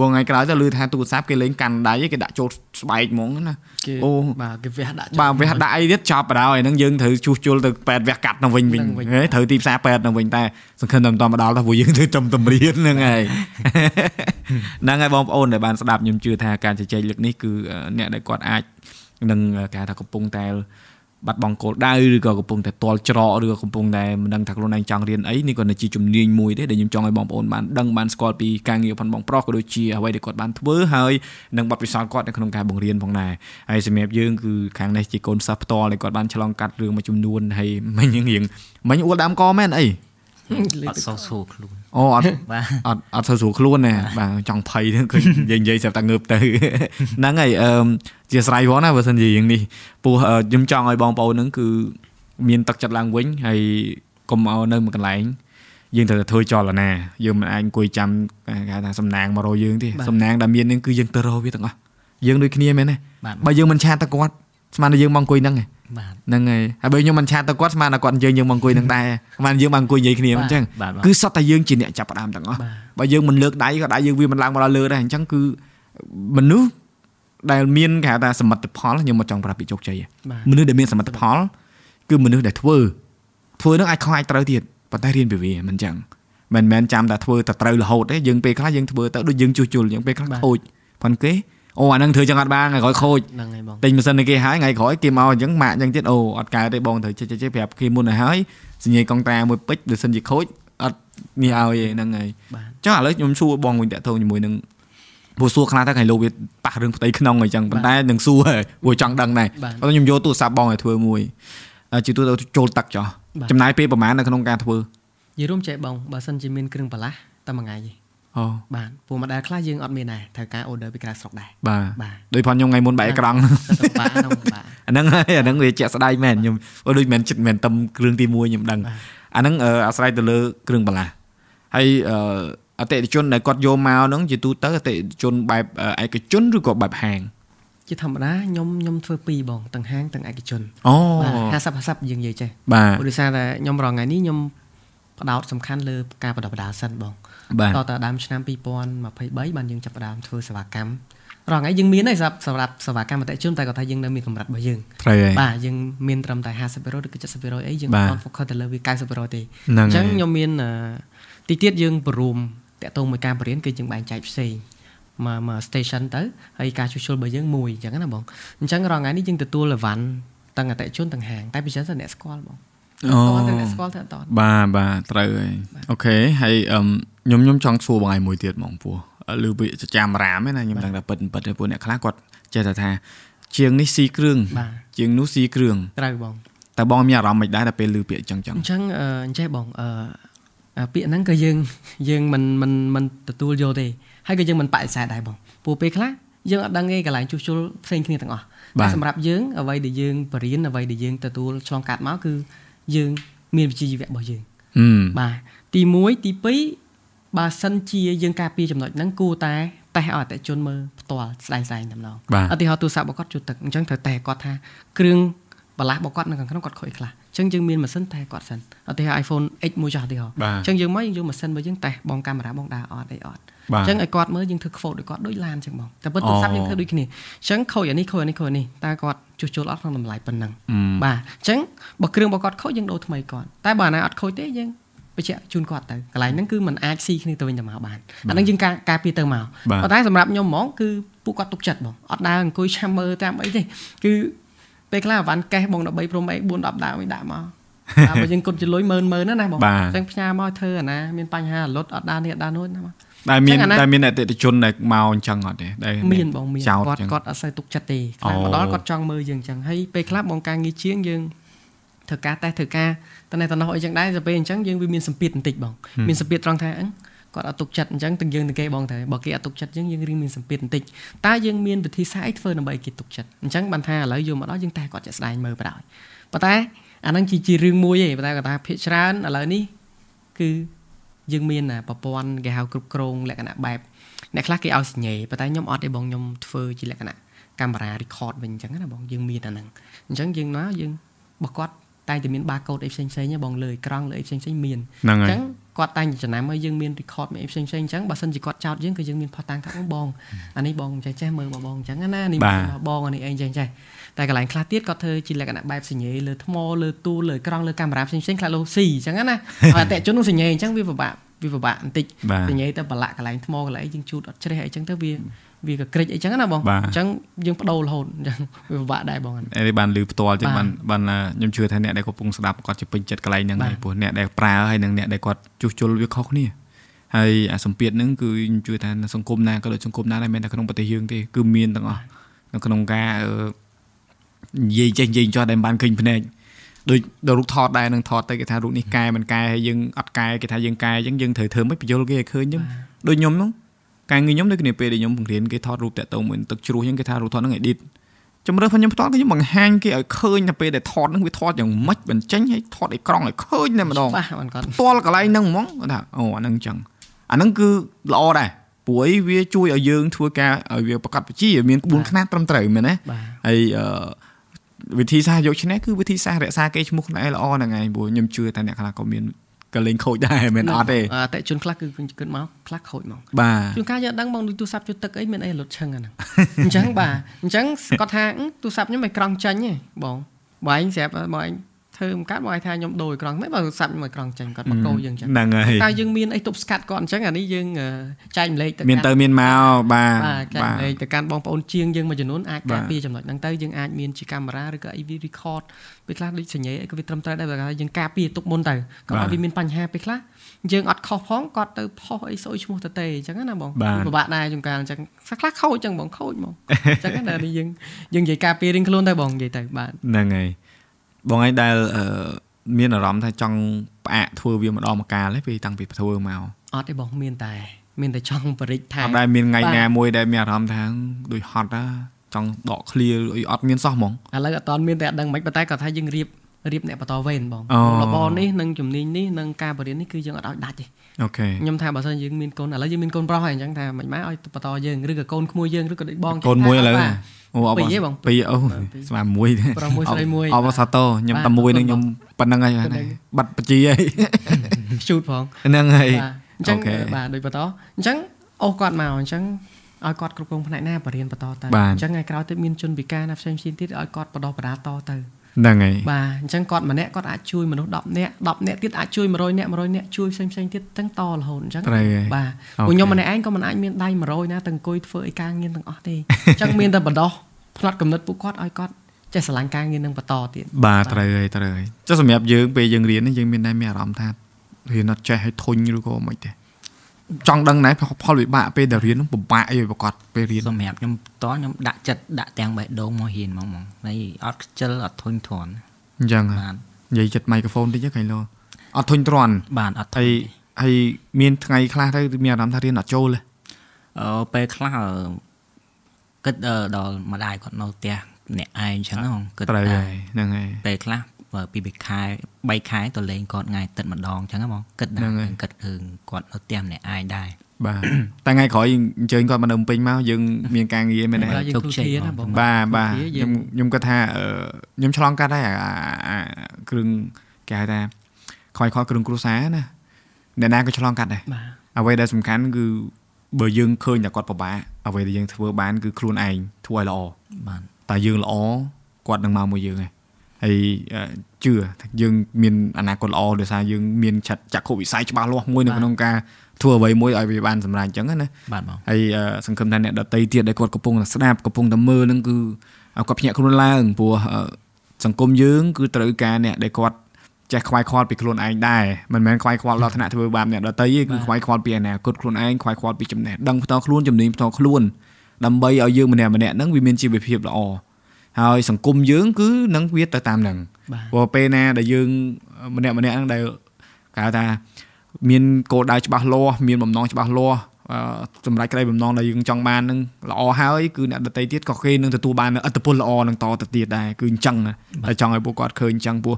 បងថ្ងៃក្រោយទៅឮថាទូរស័ព្ទគេលេងកាន់ដៃគេដាក់ចូលស្បែកហ្មងណាអូបាទគេវះដាក់បាទវះដាក់អីទៀតចប់បណ្ដោយហ្នឹងយើងត្រូវជួសជុលទៅពេទ្យវះកាត់ទៅវិញវិញត្រូវទីផ្សារពេទ្យទៅវិញតែសង្ឃឹមតែមិនដល់ដល់ទៅព្រោះយើងធ្វើចំតម្រៀនហ្នឹងហើយហ្នឹងហើយបងប្អូនដែលបានស្ដាប់ខ្ញុំជឿថាការជជែកលើកនេះគឺអ្នកដែលគាត់អាចនឹងគេថាកំពុងតែ បាត់បង់គោលដៅឬក៏កំពុងតែទាល់ច្រកឬក៏កំពុងតែមិនដឹងថាខ្លួនឯងចង់រៀនអីនេះក៏ជាជំនាញមួយទេដែលខ្ញុំចង់ឲ្យបងប្អូនបានដឹងបានស្គាល់ពីការងារផងបងប្រុសក៏ដូចជាអ្វីដែលគាត់បានធ្វើហើយនិងបទពិសោធន៍គាត់នៅក្នុងការបង្រៀនផងដែរហើយសម្រាប់យើងគឺខាងនេះជាកូនសិស្សផ្ទាល់ដែលគាត់បានឆ្លងកាត់រឿងមួយចំនួនហើយមិញរៀងមិញអួលដើមកមែនអី អត់សូវស្រួលខ្លួនអូអត់អត់អត់សូវស្រួលខ្លួនណាបាទចង់ភ័យហ្នឹងគឺនិយាយនិយាយស្រាប់តែងើបទៅហ្នឹងហើយអឺជាស្រ័យផងណាបើសិនជាយ៉ាងនេះពោះខ្ញុំចង់ឲ្យបងប្អូនហ្នឹងគឺមានទឹកចិត្តឡើងវិញហើយកុំឲ្យនៅមួយកន្លែងយើងត្រូវតែធ្វើចលនាយើងមិនអាចអង្គុយចាំគេថាសំណាងមករកយើងទេសំណាងដែលមានហ្នឹងគឺយើងទៅរកវាទាំងអស់យើងដូចគ្នាមែនទេបើយើងមិនឆាតទៅគាត់ ស្មានតែយើងមកអង្គុយហ្នឹងឯងបាទហ្នឹងហើយហើយបើខ្ញុំមិនឆាតទៅគាត់ស្មានតែគាត់យើងយើងមកអង្គុយនឹងដែរស្មានយើងមកអង្គុយនិយាយគ្នាអញ្ចឹងគឺសុទ្ធតែយើងជាអ្នកចាប់ផ្ដើមទាំងអស់បើយើងមិនលើកដៃក៏ដៃយើងវាមិនឡើងមកដល់លើដែរអញ្ចឹងគឺមនុស្សដែលមានគេហៅថាសមិទ្ធផលខ្ញុំមកចង់ប្រាប់ពីជោគជ័យមនុស្សដែលមានសមិទ្ធផលគឺមនុស្សដែលធ្វើធ្វើនឹងអាចខុសអាចត្រូវទៀតប៉ុន្តែរៀនពីវាមិនអញ្ចឹងមិនមែនចាំតែធ្វើតែត្រូវរហូតទេយើងពេលខ្លះយើងធ្វើទៅដូចយើងជួសជុលយើងពេលខ្លះខូចប៉ុន្តែគេ អូអានឹងធ្វើចឹងអត់បានថ្ងៃក្រោយខូចហ្នឹងហើយបងទិញម៉ាស៊ីនគេហើយថ្ងៃក្រោយគេមកអញ្ចឹងម៉ាក់អញ្ចឹងទៀតអូអត់កើតទេបងត្រូវចេះចេះប្រាប់គេមុនទៅហើយសញ្ញាកង់តាមួយពេជ្របើសិនជាខូចអត់នេះឲ្យហ្នឹងហើយចុះឥឡូវខ្ញុំសួរបងវិញតាក់ទងជាមួយនឹងព្រោះសួរខ្លះទៅថ្ងៃលោកវាប៉ះរឿងផ្ទៃក្នុងអញ្ចឹងប៉ុន្តែនឹងសួរព្រោះចង់ដឹងដែរប៉ុន្តែខ្ញុំយកទូរស័ព្ទបងឲ្យធ្វើមួយជាទូទៅចូលទឹកចុះចំណាយពេលប្រហែលនៅក្នុងការធ្វើនិយាយរួមចេះបងបើសិនជាមានគ្រឿងបន្លាស់តែមួយថ្ងៃទេ អូបាទពួកម្ដាយខ្លះយើងអត់មានដែរត្រូវការ order ពីក្រៅស្រុកដែរបាទបាទដូចផងខ្ញុំថ្ងៃមុនបែកអេក្រង់បាទហ្នឹងបាទអាហ្នឹងហើយអាហ្នឹងវាជាក់ស្ដែងមែនខ្ញុំដូចមិនចិត្តមិនតំគ្រឿងទី1ខ្ញុំដឹងអាហ្នឹងអាស្រ័យទៅលើគ្រឿងបន្លាស់ហើយអតិថិជនដែលគាត់យកមកហ្នឹងជាទូទៅអតិថិជនបែបឯកជនឬក៏បែបហាងជាធម្មតាខ្ញុំខ្ញុំធ្វើពីរបងទាំងហាងទាំងឯកជនអូ50 50យើងនិយាយចេះបាទដោយសារតែខ្ញុំរងថ្ងៃនេះខ្ញុំផ្ដោតសំខាន់លើការបណ្ដុះបណ្ដាលសិនបង តទៅដើមឆ្នាំ2023បានយើងចាប់ផ្ដើមធ្វើសេវាកម្មរងថ្ងៃយើងមានហើយសម្រាប់សម្រាប់សេវាកម្មអតិជនតែគាត់ថាយើងនៅមានកម្រិតរបស់យើងបាទយើងមានត្រឹមតែ50%ឬក៏70%អីយើងអត់ focus ទៅលើវា90%ទេអញ្ចឹងខ្ញុំមានទីទៀតយើងបរួមតាក់ទងមួយការបរិញ្ញាគឺយើងបែងចែកផ្សេងមកមក station ទៅហើយការជួសជុលរបស់យើងមួយអញ្ចឹងណាបងអញ្ចឹងរងថ្ងៃនេះយើងទទួលលវ៉ាន់ទាំងអតិជនទាំងហាងតែពិសេសតែអ្នកស្គាល់បងអូតែស្គាល់ទៅអត់បាទបាទត្រូវហើយអូខេហើយអឺ ខ្ញុំខ្ញុំចង់សួរបងឯងមួយទៀតហ្មងពោះឬវាចាំរាមណាខ្ញុំដឹងថាពិតពិតពួកអ្នកខ្លះគាត់ចេះតែថា ជាងនេះស៊ីគ្រឿងជាងនោះស៊ីគ្រឿងត្រូវបងតែបងមានអារម្មណ៍មិនដែរតែពេលឮពាក្យអញ្ចឹងចឹងអញ្ចឹងអញ្ចេះបងអឺពាក្យហ្នឹងក៏យើងយើងមិនមិនមិនទទួលយកទេហើយក៏យើងមិនបដិសេធដែរបងព្រោះពេលខ្លះយើងអត់ដឹងទេកន្លែងជួសជុលផ្សេងគ្នាទាំងអស់តែសម្រាប់យើងអ្វីដែលយើងបរៀនអ្វីដែលយើងទទួលឆ្លងកាត់មកគឺយើងមានវិជ្ជាជីវៈរបស់យើងបាទទី1ទី2 បើសិនជាយើងការពារចំណុចហ្នឹងគួរតែតេស្តឲ្យអតិជនមើលផ្ទាល់ស្ដែងស្ដែងតែម្ដងឧទាហរណ៍ទូរស័ព្ទរបស់គាត់ជួទឹកអញ្ចឹងត្រូវតេស្តគាត់ថាគ្រឿងបន្លាស់របស់គាត់នៅខាងក្នុងគាត់ខូចខ្លះអញ្ចឹងយើងមានម៉ាស៊ីនតេស្តគាត់សិនឧទាហរណ៍ iPhone X មួយចោះឧទាហរណ៍អញ្ចឹងយើងមកយើងយកម៉ាស៊ីនរបស់យើងតេស្តបងកាមេរ៉ាបងដើរអត់អីអត់អញ្ចឹងឲ្យគាត់មើលយើងធ្វើ quote ដូចគាត់ដូចឡានអញ្ចឹងបងតែពិតទូរស័ព្ទយើងធ្វើដូចគ្នាអញ្ចឹងខូចអានេះខូចអានេះខូចអានេះតើគាត់ជួសជុលអត់ក្នុងតម្លៃប៉ុណ្ណឹងបាទអញ្ចឹងបើគ្រឿងរបស់គាត់ខូចយើងដូរថ្មីគាត់តែបើអាណាអត់ខូចទេយើង បញ្ជាក់ជូនគាត់ទៅកន្លែងហ្នឹងគឺมันអាចស៊ីគ្នាទៅវិញទៅមកបានអាហ្នឹងយើងការការពារទៅមកប៉ុន្តែសម្រាប់ខ្ញុំហ្មងគឺពួកគាត់ទុកចិត្តបងអត់ដើរអង្គុយឆាំមើលតាមអីទេគឺពេលខ្លះអវ៉ាន់កេះបង13ព្រមអី4 10ដើមអីដាក់មកតែបើយើងគត់ចលុយមើលមើលណាបងអញ្ចឹងផ្ញើមកធ្វើអាណាមានបញ្ហាលុតអត់ដើរនេះអត់ដើរនោះណាមកដែលមានដែលមានអតិថិជនដែលមកអញ្ចឹងអត់ទេដែលមានបងមានគាត់គាត់អត់សូវទុកចិត្តទេខ្លាំងមកដល់គាត់ចង់មើលយើងអញ្ចឹងហើយពេលខ្លះបងការងារជាងយើងធ្វើការតេស្តធ្វើការ តនេះតនោះអីចឹងដែរទៅពេលអញ្ចឹងយើងវាមានសម្ពាធបន្តិចបងមានសម្ពាធត្រង់ថាអញ្គាត់អត់ទុកចិត្តអញ្ចឹងទាំងយើងទាំងគេបងតែបើគេអត់ទុកចិត្តយើងយើងរៀងមានសម្ពាធបន្តិចតើយើងមានវិធីសាស្ត្រអីធ្វើដើម្បីគេទុកចិត្តអញ្ចឹងបានថាឥឡូវយកមកដល់យើងតែគាត់ចាក់ស្ដែងមើលបណ្ដោយប៉ុន្តែអាហ្នឹងជាជារឿងមួយឯងប៉ុន្តែគាត់ថាភាកច្រើនឥឡូវនេះគឺយើងមានប្រព័ន្ធគេហៅគ្រប់គ្រងលក្ខណៈបែបអ្នកខ្លះគេឲ្យសញ្ញេប៉ុន្តែខ្ញុំអត់ទេបងខ្ញុំធ្វើជាលក្ខណៈកាមេរ៉ា record វិញអញ្ចឹងណាបងយើងមានអាហ្នឹងអញ្ចឹងយើងណាយើងរបស់គាត់ តែតែមាន barcode អីផ្សេងផ្សេងបងលើអេក្រង់លើអីផ្សេងផ្សេងមានអញ្ចឹងគាត់តែងចំណាំឲ្យយើងមាន record មានអីផ្សេងផ្សេងអញ្ចឹងបើសិនជាគាត់ចោតយើងគឺយើងមានផុសតាំងថាបងអានេះបងចេះចេះមើលបងអញ្ចឹងណានេះបងអានេះអីចេះចេះតែកន្លែងខ្លះទៀតគាត់ធ្វើជាលក្ខណៈបែបសញ្ញេលើថ្មលើទូលើក្រង់លើកាមេរ៉ាផ្សេងផ្សេងខ្លះលោស៊ីអញ្ចឹងណាហើយអតិជននឹងសញ្ញេអញ្ចឹងវាពិបាកវាពិបាកបន្តិចសញ្ញេទៅប្រឡាក់កន្លែងថ្មកន្លែងយើងជូតអត់ជ្រះអីចឹងទៅវា វាក៏ក្រិចអីចឹងណាបងអញ្ចឹងយើងបដូររហូតអញ្ចឹងវាពិបាកដែរបងនេះបានលឺផ្ទាល់ចឹងបានបានខ្ញុំជឿថាអ្នកដែលកំពុងស្ដាប់គាត់ជាពេញចិត្តកន្លែងហ្នឹងហើយព្រោះអ្នកដែលប្រើហើយនិងអ្នកដែលគាត់ជួសជុលវាខុសគ្នាហើយអាសម្ពាធហ្នឹងគឺខ្ញុំជឿថាសង្គមណាក៏ដូចសង្គមណាដែរមិនតែក្នុងប្រទេសយើងទេគឺមានទាំងអស់នៅក្នុងការនិយាយចេះនិយាយចោះដែលបានឃើញភ្នែកដូចដល់រូបថតដែរនឹងថតទៅគេថារូបនេះកែមិនកែហើយយើងអត់កែគេថាយើងកែអញ្ចឹងយើងត្រូវធ្វើមិនបញ្យល់គេឲ្យឃើញអញ្ចឹងដូចខ្ញុំហ្នឹង ការងារខ្ញុំដូចគ្នាពេលដែលខ្ញុំបង្រៀនគេថតរូបតាក់ទងមួយទឹកជ្រោះអញ្ចឹងគេថារូបថតហ្នឹង edit ជំរឿនខ្ញុំផ្ទាល់ខ្ញុំបង្ហាញគេឲ្យឃើញតែពេលដែលថតហ្នឹងវាថតយ៉ាងម៉េចបញ្ចេញឲ្យថតអេក្រង់ឲ្យឃើញតែម្ដងបាទគាត់ផ្ទាល់កន្លែងហ្នឹងហ្មងគាត់ថាអូអាហ្នឹងអញ្ចឹងអាហ្នឹងគឺល្អដែរព្រោះវាជួយឲ្យយើងធ្វើការឲ្យវាប្រកបវិជ្ជាមានក្បួនខ្នាតត្រឹមត្រូវមែនទេហើយអឺវិធីសាស្ត្រយកឈ្នះគឺវិធីសាស្ត្ររក្សាកេរ្តិ៍ឈ្មោះខ្លួនឯងល្អហ្នឹងឯងព្រោះខ្ញុំជឿថាអ្នកខ្លះក៏មាន ក៏លេងខូចដែរមិនអត់ទេអតិជនខ្លះគឺគិតមកខ្លះខូចមកបាទជួនកាលយើងដឹងបងទូរស័ព្ទជួយទឹកអីមានអីលុតឈឹងអាហ្នឹងអញ្ចឹងបាទអញ្ចឹងគាត់ថាទូរស័ព្ទខ្ញុំមិនក្រង់ចាញ់ទេបងបងឯងស្រាប់បងឯង ធ្វើមិនកាត់មកឲ្យថាខ្ញុំដូរអេក្រង់មិនបើសាប់ខ្ញុំអេក្រង់ចាញ់គាត់បកោយើងអញ្ចឹងហ្នឹងហើយតែយើងមានអីទប់ស្កាត់គាត់អញ្ចឹងអានេះយើងចែកម្លែកទៅមានទៅមានមកបាទបាទចែកម្លែកទៅកាន់បងប្អូនជាងយើងមួយចំនួនអាចការពារចំណុចហ្នឹងទៅយើងអាចមានជាកាមេរ៉ាឬក៏អី record ពេលខ្លះដូចសញ្ញាអីក៏វាត្រឹមត្រូវដែរបើយើងការពារទុកមុនទៅក៏អត់វាមានបញ្ហាពេលខ្លះយើងអត់ខុសផងគាត់ទៅផុសអីស្អុយឈ្មោះទៅទេអញ្ចឹងណាបងពិបាកដែរជួនកាលអញ្ចឹងខ្លះខូចអញ្ចឹងបងខូចហ្មងអញ្ចឹងណាយើងយើងនិយាយការពាររៀងខ្លួនទៅបងនិយាយទៅបាទហ្នឹងហើយ បងឯងដែលអឺមានអារម្មណ៍ថាចង់ផ្អាកធ្វើវាម្ដងម្កាលទេពេលតាំងពីធ្វើមកអត់ទេបងមានតែ មានតែចង់បរិចថាអត់ដែលមានថ្ងៃណាមួយដែលមានអារម្មណ៍ថាដូចហត់ណាចង់ដកឃ្លាអីអត់មានសោះហ្មងឥឡូវអត់តមានតែអត់ដឹងមិនប៉ុន្តែគាត់ថាយើងរៀបរៀបអ្នកបន្តវេនបងរបរនេះនិងជំនាញនេះនិងការបរិញ្ញានេះគឺយើងអត់ឲ្យដាច់ទេអូខេខ្ញុំថាបើសិនយើងមានកូនឥឡូវយើងមានកូនប្រុសហើយអញ្ចឹងថាមិនម៉ែឲ្យបន្តយើងឬក៏កូនក្មួយយើងឬក៏ដូចបងកូនមួយឥឡូវ អូអបពីរបងពីរអូស្មើមួយប្រុសមួយស្រីមួយអបសាតូខ្ញុំតែមួយនឹងខ្ញុំប៉ុណ្្នឹងហើយបាត់បជីហើយជូតផងហ្នឹងហើយអញ្ចឹងបាទដូចបន្តអញ្ចឹងអូគាត់មកអញ្ចឹងឲ្យគាត់គ្រប់គ្រងផ្នែកណាបរៀនបន្តទៅអញ្ចឹងថ្ងៃក្រោយទៀតមានជនពិការណាផ្សេងៗទៀតឲ្យគាត់បដោះបដាតទៅ ហ្នឹងហើយបាទអញ្ចឹងគាត់ម្នាក់គាត់អាចជួយមនុស្ស10នាក់10នាក់ទៀតអាចជួយ100នាក់100នាក់ជួយផ្សេងផ្សេងទៀតទាំងតរហូតអញ្ចឹងបាទពួកខ្ញុំម្នាក់ឯងក៏មិនអាចមានដៃ100ណាទាំងអង្គុយធ្វើអីការងារទាំងអស់ទេអញ្ចឹងមានតែបដោះផ្នែកកំណត់ពួកគាត់ឲ្យគាត់ចេះស្រឡាញ់ការងារនឹងបន្តទៀតបាទត្រូវហើយត្រូវហើយចុះសម្រាប់យើងពេលយើងរៀនយើងមានតែមានអារម្មណ៍ថារៀនអត់ចេះឲ្យធុញឬក៏មិនទេ ចង់ដឹងដែរផលវិបាកពេលដែលរៀននឹងពិបាកអីប្រកបពេលរៀនសម្រាប់ខ្ញុំតខ្ញុំដាក់ចិត្តដាក់ទាំងបេះដូងមករៀនហ្មងហ្មងហើយអត់ខ្ជិលអត់ធុញទ្រាន់អញ្ចឹងបាទនិយាយចិត្តមីក្រូហ្វូនតិចហ្នឹងលោអត់ធុញទ្រាន់បាទអត់ហើយហើយមានថ្ងៃខ្លះទៅមានអារម្មណ៍ថារៀនអត់ចូលទេអឺពេលខ្លះគិតដល់ម្ដាយគាត់នៅផ្ទះអ្នកឯងអញ្ចឹងគិតត្រូវហើយហ្នឹងហើយពេលខ្លះ ពីពីខែ3ខែទៅលេងគាត់ថ្ងៃទឹកម្ដងអញ្ចឹងហ្មងគិតដែរគិតរឿងគាត់នៅផ្ទះម្នាក់ឯងដែរបាទតែថ្ងៃក្រោយអញ្ជើញគាត់មកនៅពេញមកយើងមានការងារមែនទេជោគជ័យណាបងបាទបាទខ្ញុំខ្ញុំគាត់ថាខ្ញុំឆ្លងកាត់ហើយអាគ្រឿងគេហៅថាខ្វាយខលគ្រឿងគ្រួសារណាអ្នកណាក៏ឆ្លងកាត់ដែរអ្វីដែលសំខាន់គឺបើយើងឃើញតែគាត់ពិបាកអ្វីដែលយើងធ្វើបានគឺខ្លួនឯងធ្វើឲ្យល្អបាទតែយើងល្អគាត់នឹងមកមួយយើងឯង ហើយជឿថាយើងមានអនាគតល្អដោយសារយើងមានឆាត់ចក្ខុវិស័យច្បាស់លាស់មួយនៅក្នុងការធ្វើអ្វីមួយឲ្យវាបានសម្រេចអញ្ចឹងណាបាទបងហើយសង្ឃឹមថាអ្នកដតីទៀតដែលគាត់កំពុងតែស្ដាប់កំពុងតែមើលហ្នឹងគឺគាត់ភ្ញាក់ខ្លួនឡើងព្រោះសង្គមយើងគឺត្រូវការអ្នកដែលគាត់ចេះខ្វាយខ្វល់ពីខ្លួនឯងដែរមិនមែនខ្វាយខ្វល់ដល់ថ្នាក់ធ្វើបាបអ្នកដតីទេគឺខ្វាយខ្វល់ពីអនាគតខ្លួនឯងខ្វាយខ្វល់ពីចំណេះដឹងផ្ទាល់ខ្លួនជំនាញផ្ទាល់ខ្លួនដើម្បីឲ្យយើងម្នាក់ម្នាក់ហ្នឹងវាមានជីវភាពល្អ ហើយសង្គមយើងគឺនឹងវាទៅតាមហ្នឹងព្រោះពេលណាដែលយើងម្នាក់ម្នាក់ហ្នឹងដែលគេហៅថាមានគោលដៅច្បាស់លាស់មានបំណងច្បាស់លាស់សម្រាប់ក្តីបំណងដែលយើងចង់បាននឹងល្អហើយគឺអ្នកដតីទៀតក៏គេនឹងទទួលបានឥទ្ធិពលល្អនឹងតទៅទៀតដែរគឺអញ្ចឹងតែចង់ឲ្យពួកគាត់ឃើញអញ្ចឹងពោះ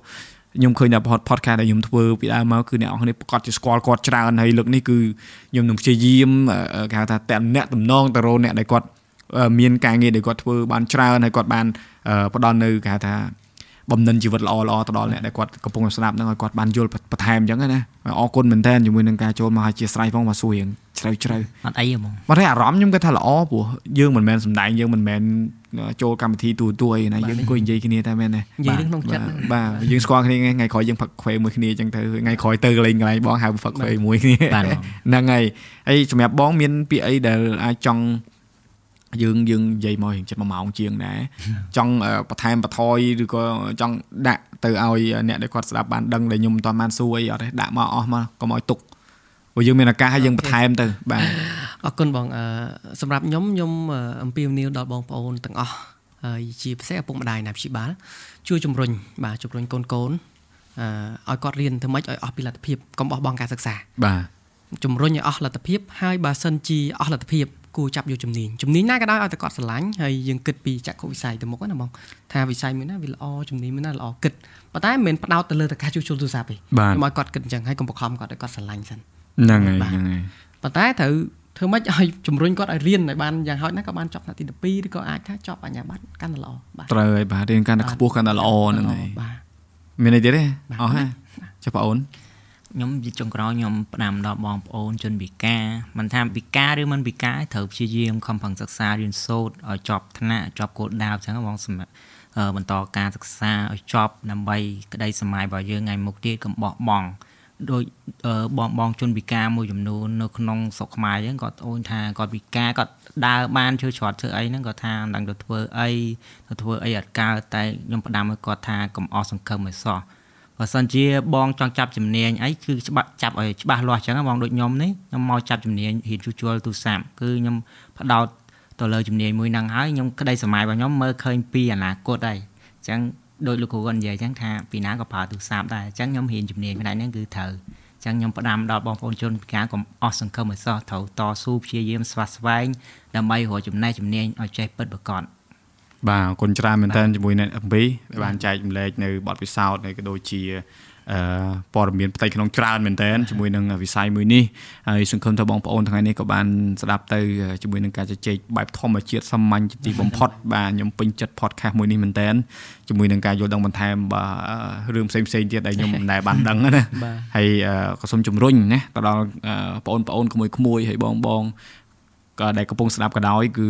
ខ្ញុំឃើញតែ podcast ដែលខ្ញុំធ្វើពីដើមមកគឺអ្នកនរគ្នាប្រកាសជាស្គាល់គាត់ច្រើនហើយលើកនេះគឺខ្ញុំនឹងព្យាយាមគេហៅថាតែអ្នកតំណងទៅរកអ្នកដែលគាត់ មានការងារដែលគាត់ធ្វើបានច្រើនហើយគាត់បានផ្ដល់នៅគេហៅថាបំណិនជីវិតល្អល្អទៅដល់អ្នកដែលគាត់កំពុងស្ដាប់ហ្នឹងឲ្យគាត់បានយល់បន្ថែមអញ្ចឹងណាអរគុណមែនតើជាមួយនឹងការចូលមកឲ្យជាស្រ័យផងមកសួររៀងជ្រៅជ្រៅអត់អីហ្មងមកតែអារម្មណ៍ខ្ញុំគាត់ថាល្អព្រោះយើងមិនមែនសំដែងយើងមិនមែនចូលកម្មវិធីទូទួអីណាយើងអង្គុយនិយាយគ្នាតែមែនទេនិយាយក្នុងចិត្តបាទយើងស្គាល់គ្នាថ្ងៃក្រោយយើងផឹកខ្វេមួយគ្នាអញ្ចឹងទៅថ្ងៃក្រោយទៅកន្លែងកន្លែងបងហៅផឹកខ្វេមួយគ្នាហ្នឹងហើយហើយសម្រាប់បងមានពាក្យអីដែលអាចចង់ យើងយើងនិយាយមកចិត្ត1ម៉ោងជាងដែរចង់បន្ថែមបន្ថយឬក៏ចង់ដាក់ទៅឲ្យអ្នកដែលគាត់ស្ដាប់បានដឹងដែលខ្ញុំមិនទាន់បានសួរអីអត់ទេដាក់មកអស់មកកុំឲ្យទុកព្រោះយើងមានឱកាសឲ្យយើងបន្ថែមទៅបាទអរគុណបងសម្រាប់ខ្ញុំខ្ញុំអំពាវនាវដល់បងប្អូនទាំងអស់ហើយជាពិសេសឪពុកម្ដាយណាព្យាបាលជួយជំរុញបាទជំរុញកូនកូនឲ្យគាត់រៀនធ្វើម៉េចឲ្យអស់ពីលទ្ធភាពកុំបោះបង់ការសិក្សាបាទជំរុញឲ្យអស់លទ្ធភាពហើយបើសិនជាអស់លទ្ធភាព គួរចាប់យកជំនាញជំនាញណាក៏ដោយឲ្យតែគាត់ស្រឡាញ់ហើយយើងគិតពីចក្ខុវិស័យទៅមុខណាបងថាវិស័យមួយណាវាល្អជំនាញមួយណាល្អគិតប៉ុន្តែមិនមែនផ្ដោតទៅលើតែការជួសជុលទូរស័ព្ទទេខ្ញុំឲ្យគាត់គិតអញ្ចឹងហើយកុំបង្ខំគាត់ឲ្យគាត់ស្រឡាញ់សិនហ្នឹងហើយហ្នឹងហើយប៉ុន្តែត្រូវធ្វើម៉េចឲ្យជំរុញគាត់ឲ្យរៀនឲ្យបានយ៉ាងហោចណាស់ក៏បានចប់ថ្នាក់ទី12ឬក៏អាចថាចប់បញ្ញាបត្រកាន់តែល្អបាទត្រូវហើយបាទរៀនកាន់តែខ្ពស់កាន់តែល្អហ្នឹងហើយបាទមានអីទៀតទេអស់ហើយចុះបងអូន ខ្ញុំជាចុងក្រោយខ្ញុំផ្ដាំដល់បងប្អូនជនពិការមិនថាពិការឬមិនពិការត្រូវព្យាយាមខំប្រឹងសិក្សារៀនសូត្រឲ្យចប់ថ្នាក់ចប់គោលដៅអញ្ចឹងបងសម្រាប់បន្តការសិក្សាឲ្យចប់ដើម្បីក្តីសម័យរបស់យើងថ្ងៃមុខទៀតកុំបោះបង់ដោយបងបងជនពិការមួយចំនួននៅក្នុងស្រុកខ្មែរអញ្ចឹងគាត់អូនថាគាត់ពិការគាត់ដើរបានជឿច្រត់ធ្វើអីហ្នឹងគាត់ថាមិនដឹងទៅធ្វើអីទៅធ្វើអីអត់កើតតែខ្ញុំផ្ដាំឲ្យគាត់ថាកុំអស់សង្ឃឹមឲ្យសោះ បើសិនជាបងចង់ចាប់ជំនាញអីគឺច្បាស់ចាប់ឲ្យច្បាស់លាស់អញ្ចឹងបងដូចខ្ញុំនេះខ្ញុំមកចាប់ជំនាញហ៊ានជួសជុលទូរស័ព្ទគឺខ្ញុំផ្ដោតទៅលើជំនាញមួយហ្នឹងហើយខ្ញុំក្តីសម័យរបស់ខ្ញុំមើលឃើញពីអនាគតហើយអញ្ចឹងដោយលោកគ្រូគាត់និយាយអញ្ចឹងថាពីណាក៏ប្រើទូរស័ព្ទដែរអញ្ចឹងខ្ញុំហ៊ានជំនាញផ្នែកហ្នឹងគឺត្រូវអញ្ចឹងខ្ញុំផ្ដាំដល់បងប្អូនជនពិការកុំអស់សង្ឃឹមឲ្យសោះត្រូវតស៊ូព្យាយាមស្វាស្វែងដើម្បីរកចំណេះជំនាញឲ្យចេះពិតប្រាកដ បាទអរគុណច្រើនមែនទែនជាមួយអ្នកអំពីដែលបានចែកម្លែកនៅបទពិសោធន៍ហើយក៏ដូចជាអឺព័ត៌មានផ្ទៃក្នុងច្រើនមែនតើជាមួយនឹងវិស័យមួយនេះហើយសង្ឃឹមថាបងប្អូនថ្ងៃនេះក៏បានស្ដាប់ទៅជាមួយនឹងការជជែកបែបធម្មជាតិសាមញ្ញទីបំផុតបាទខ្ញុំពេញចិត្ត podcast មួយនេះមែនតើជាមួយនឹងការយល់ដឹងបន្ថែមបាទរឿងផ្សេងផ្សេងទៀតដែលខ្ញុំមិនដែលបានដឹងណាហើយក៏សូមជំរុញណាទៅដល់បងប្អូនក្មួយក្មួយហើយបងបង ក៏ដែលកំពុងស្ដាប់ក៏ដោយគឺ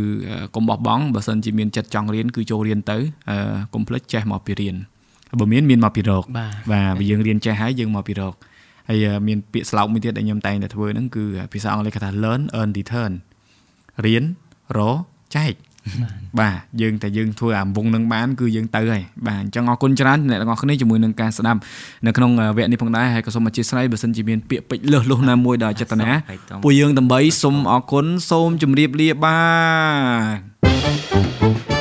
កុំបោះបង់បើសិនជាមានចិត្តចង់រៀនគឺចូលរៀនទៅកុំភ្លេចចេះមកពីរៀនបើមានមានមកពីរកបាទបើយើងរៀនចេះហើយយើងមកពីរកហើយមានពាក្យស្លោកមួយទៀតដែលខ្ញុំតែងតែធ្វើហ្នឹងគឺភាសាអង់គ្លេសគេថា learn earn return រៀនរចែក បាទយើងតែយើងធ្វើអាវងនឹងបានគឺយើងទៅហើយបាទអញ្ចឹងអរគុណច្រើនអ្នកទាំងអស់គ្នាជាមួយនឹងការស្ដាប់នៅក្នុងវគ្គនេះផងដែរហើយក៏សូមអធិស្ឋានបើសិនជាមានពាក្យពេចន៍លើសលុះណាមួយដល់ចេតនាពួកយើងដើម្បីសូមអរគុណសូមជម្រាបលាបាទ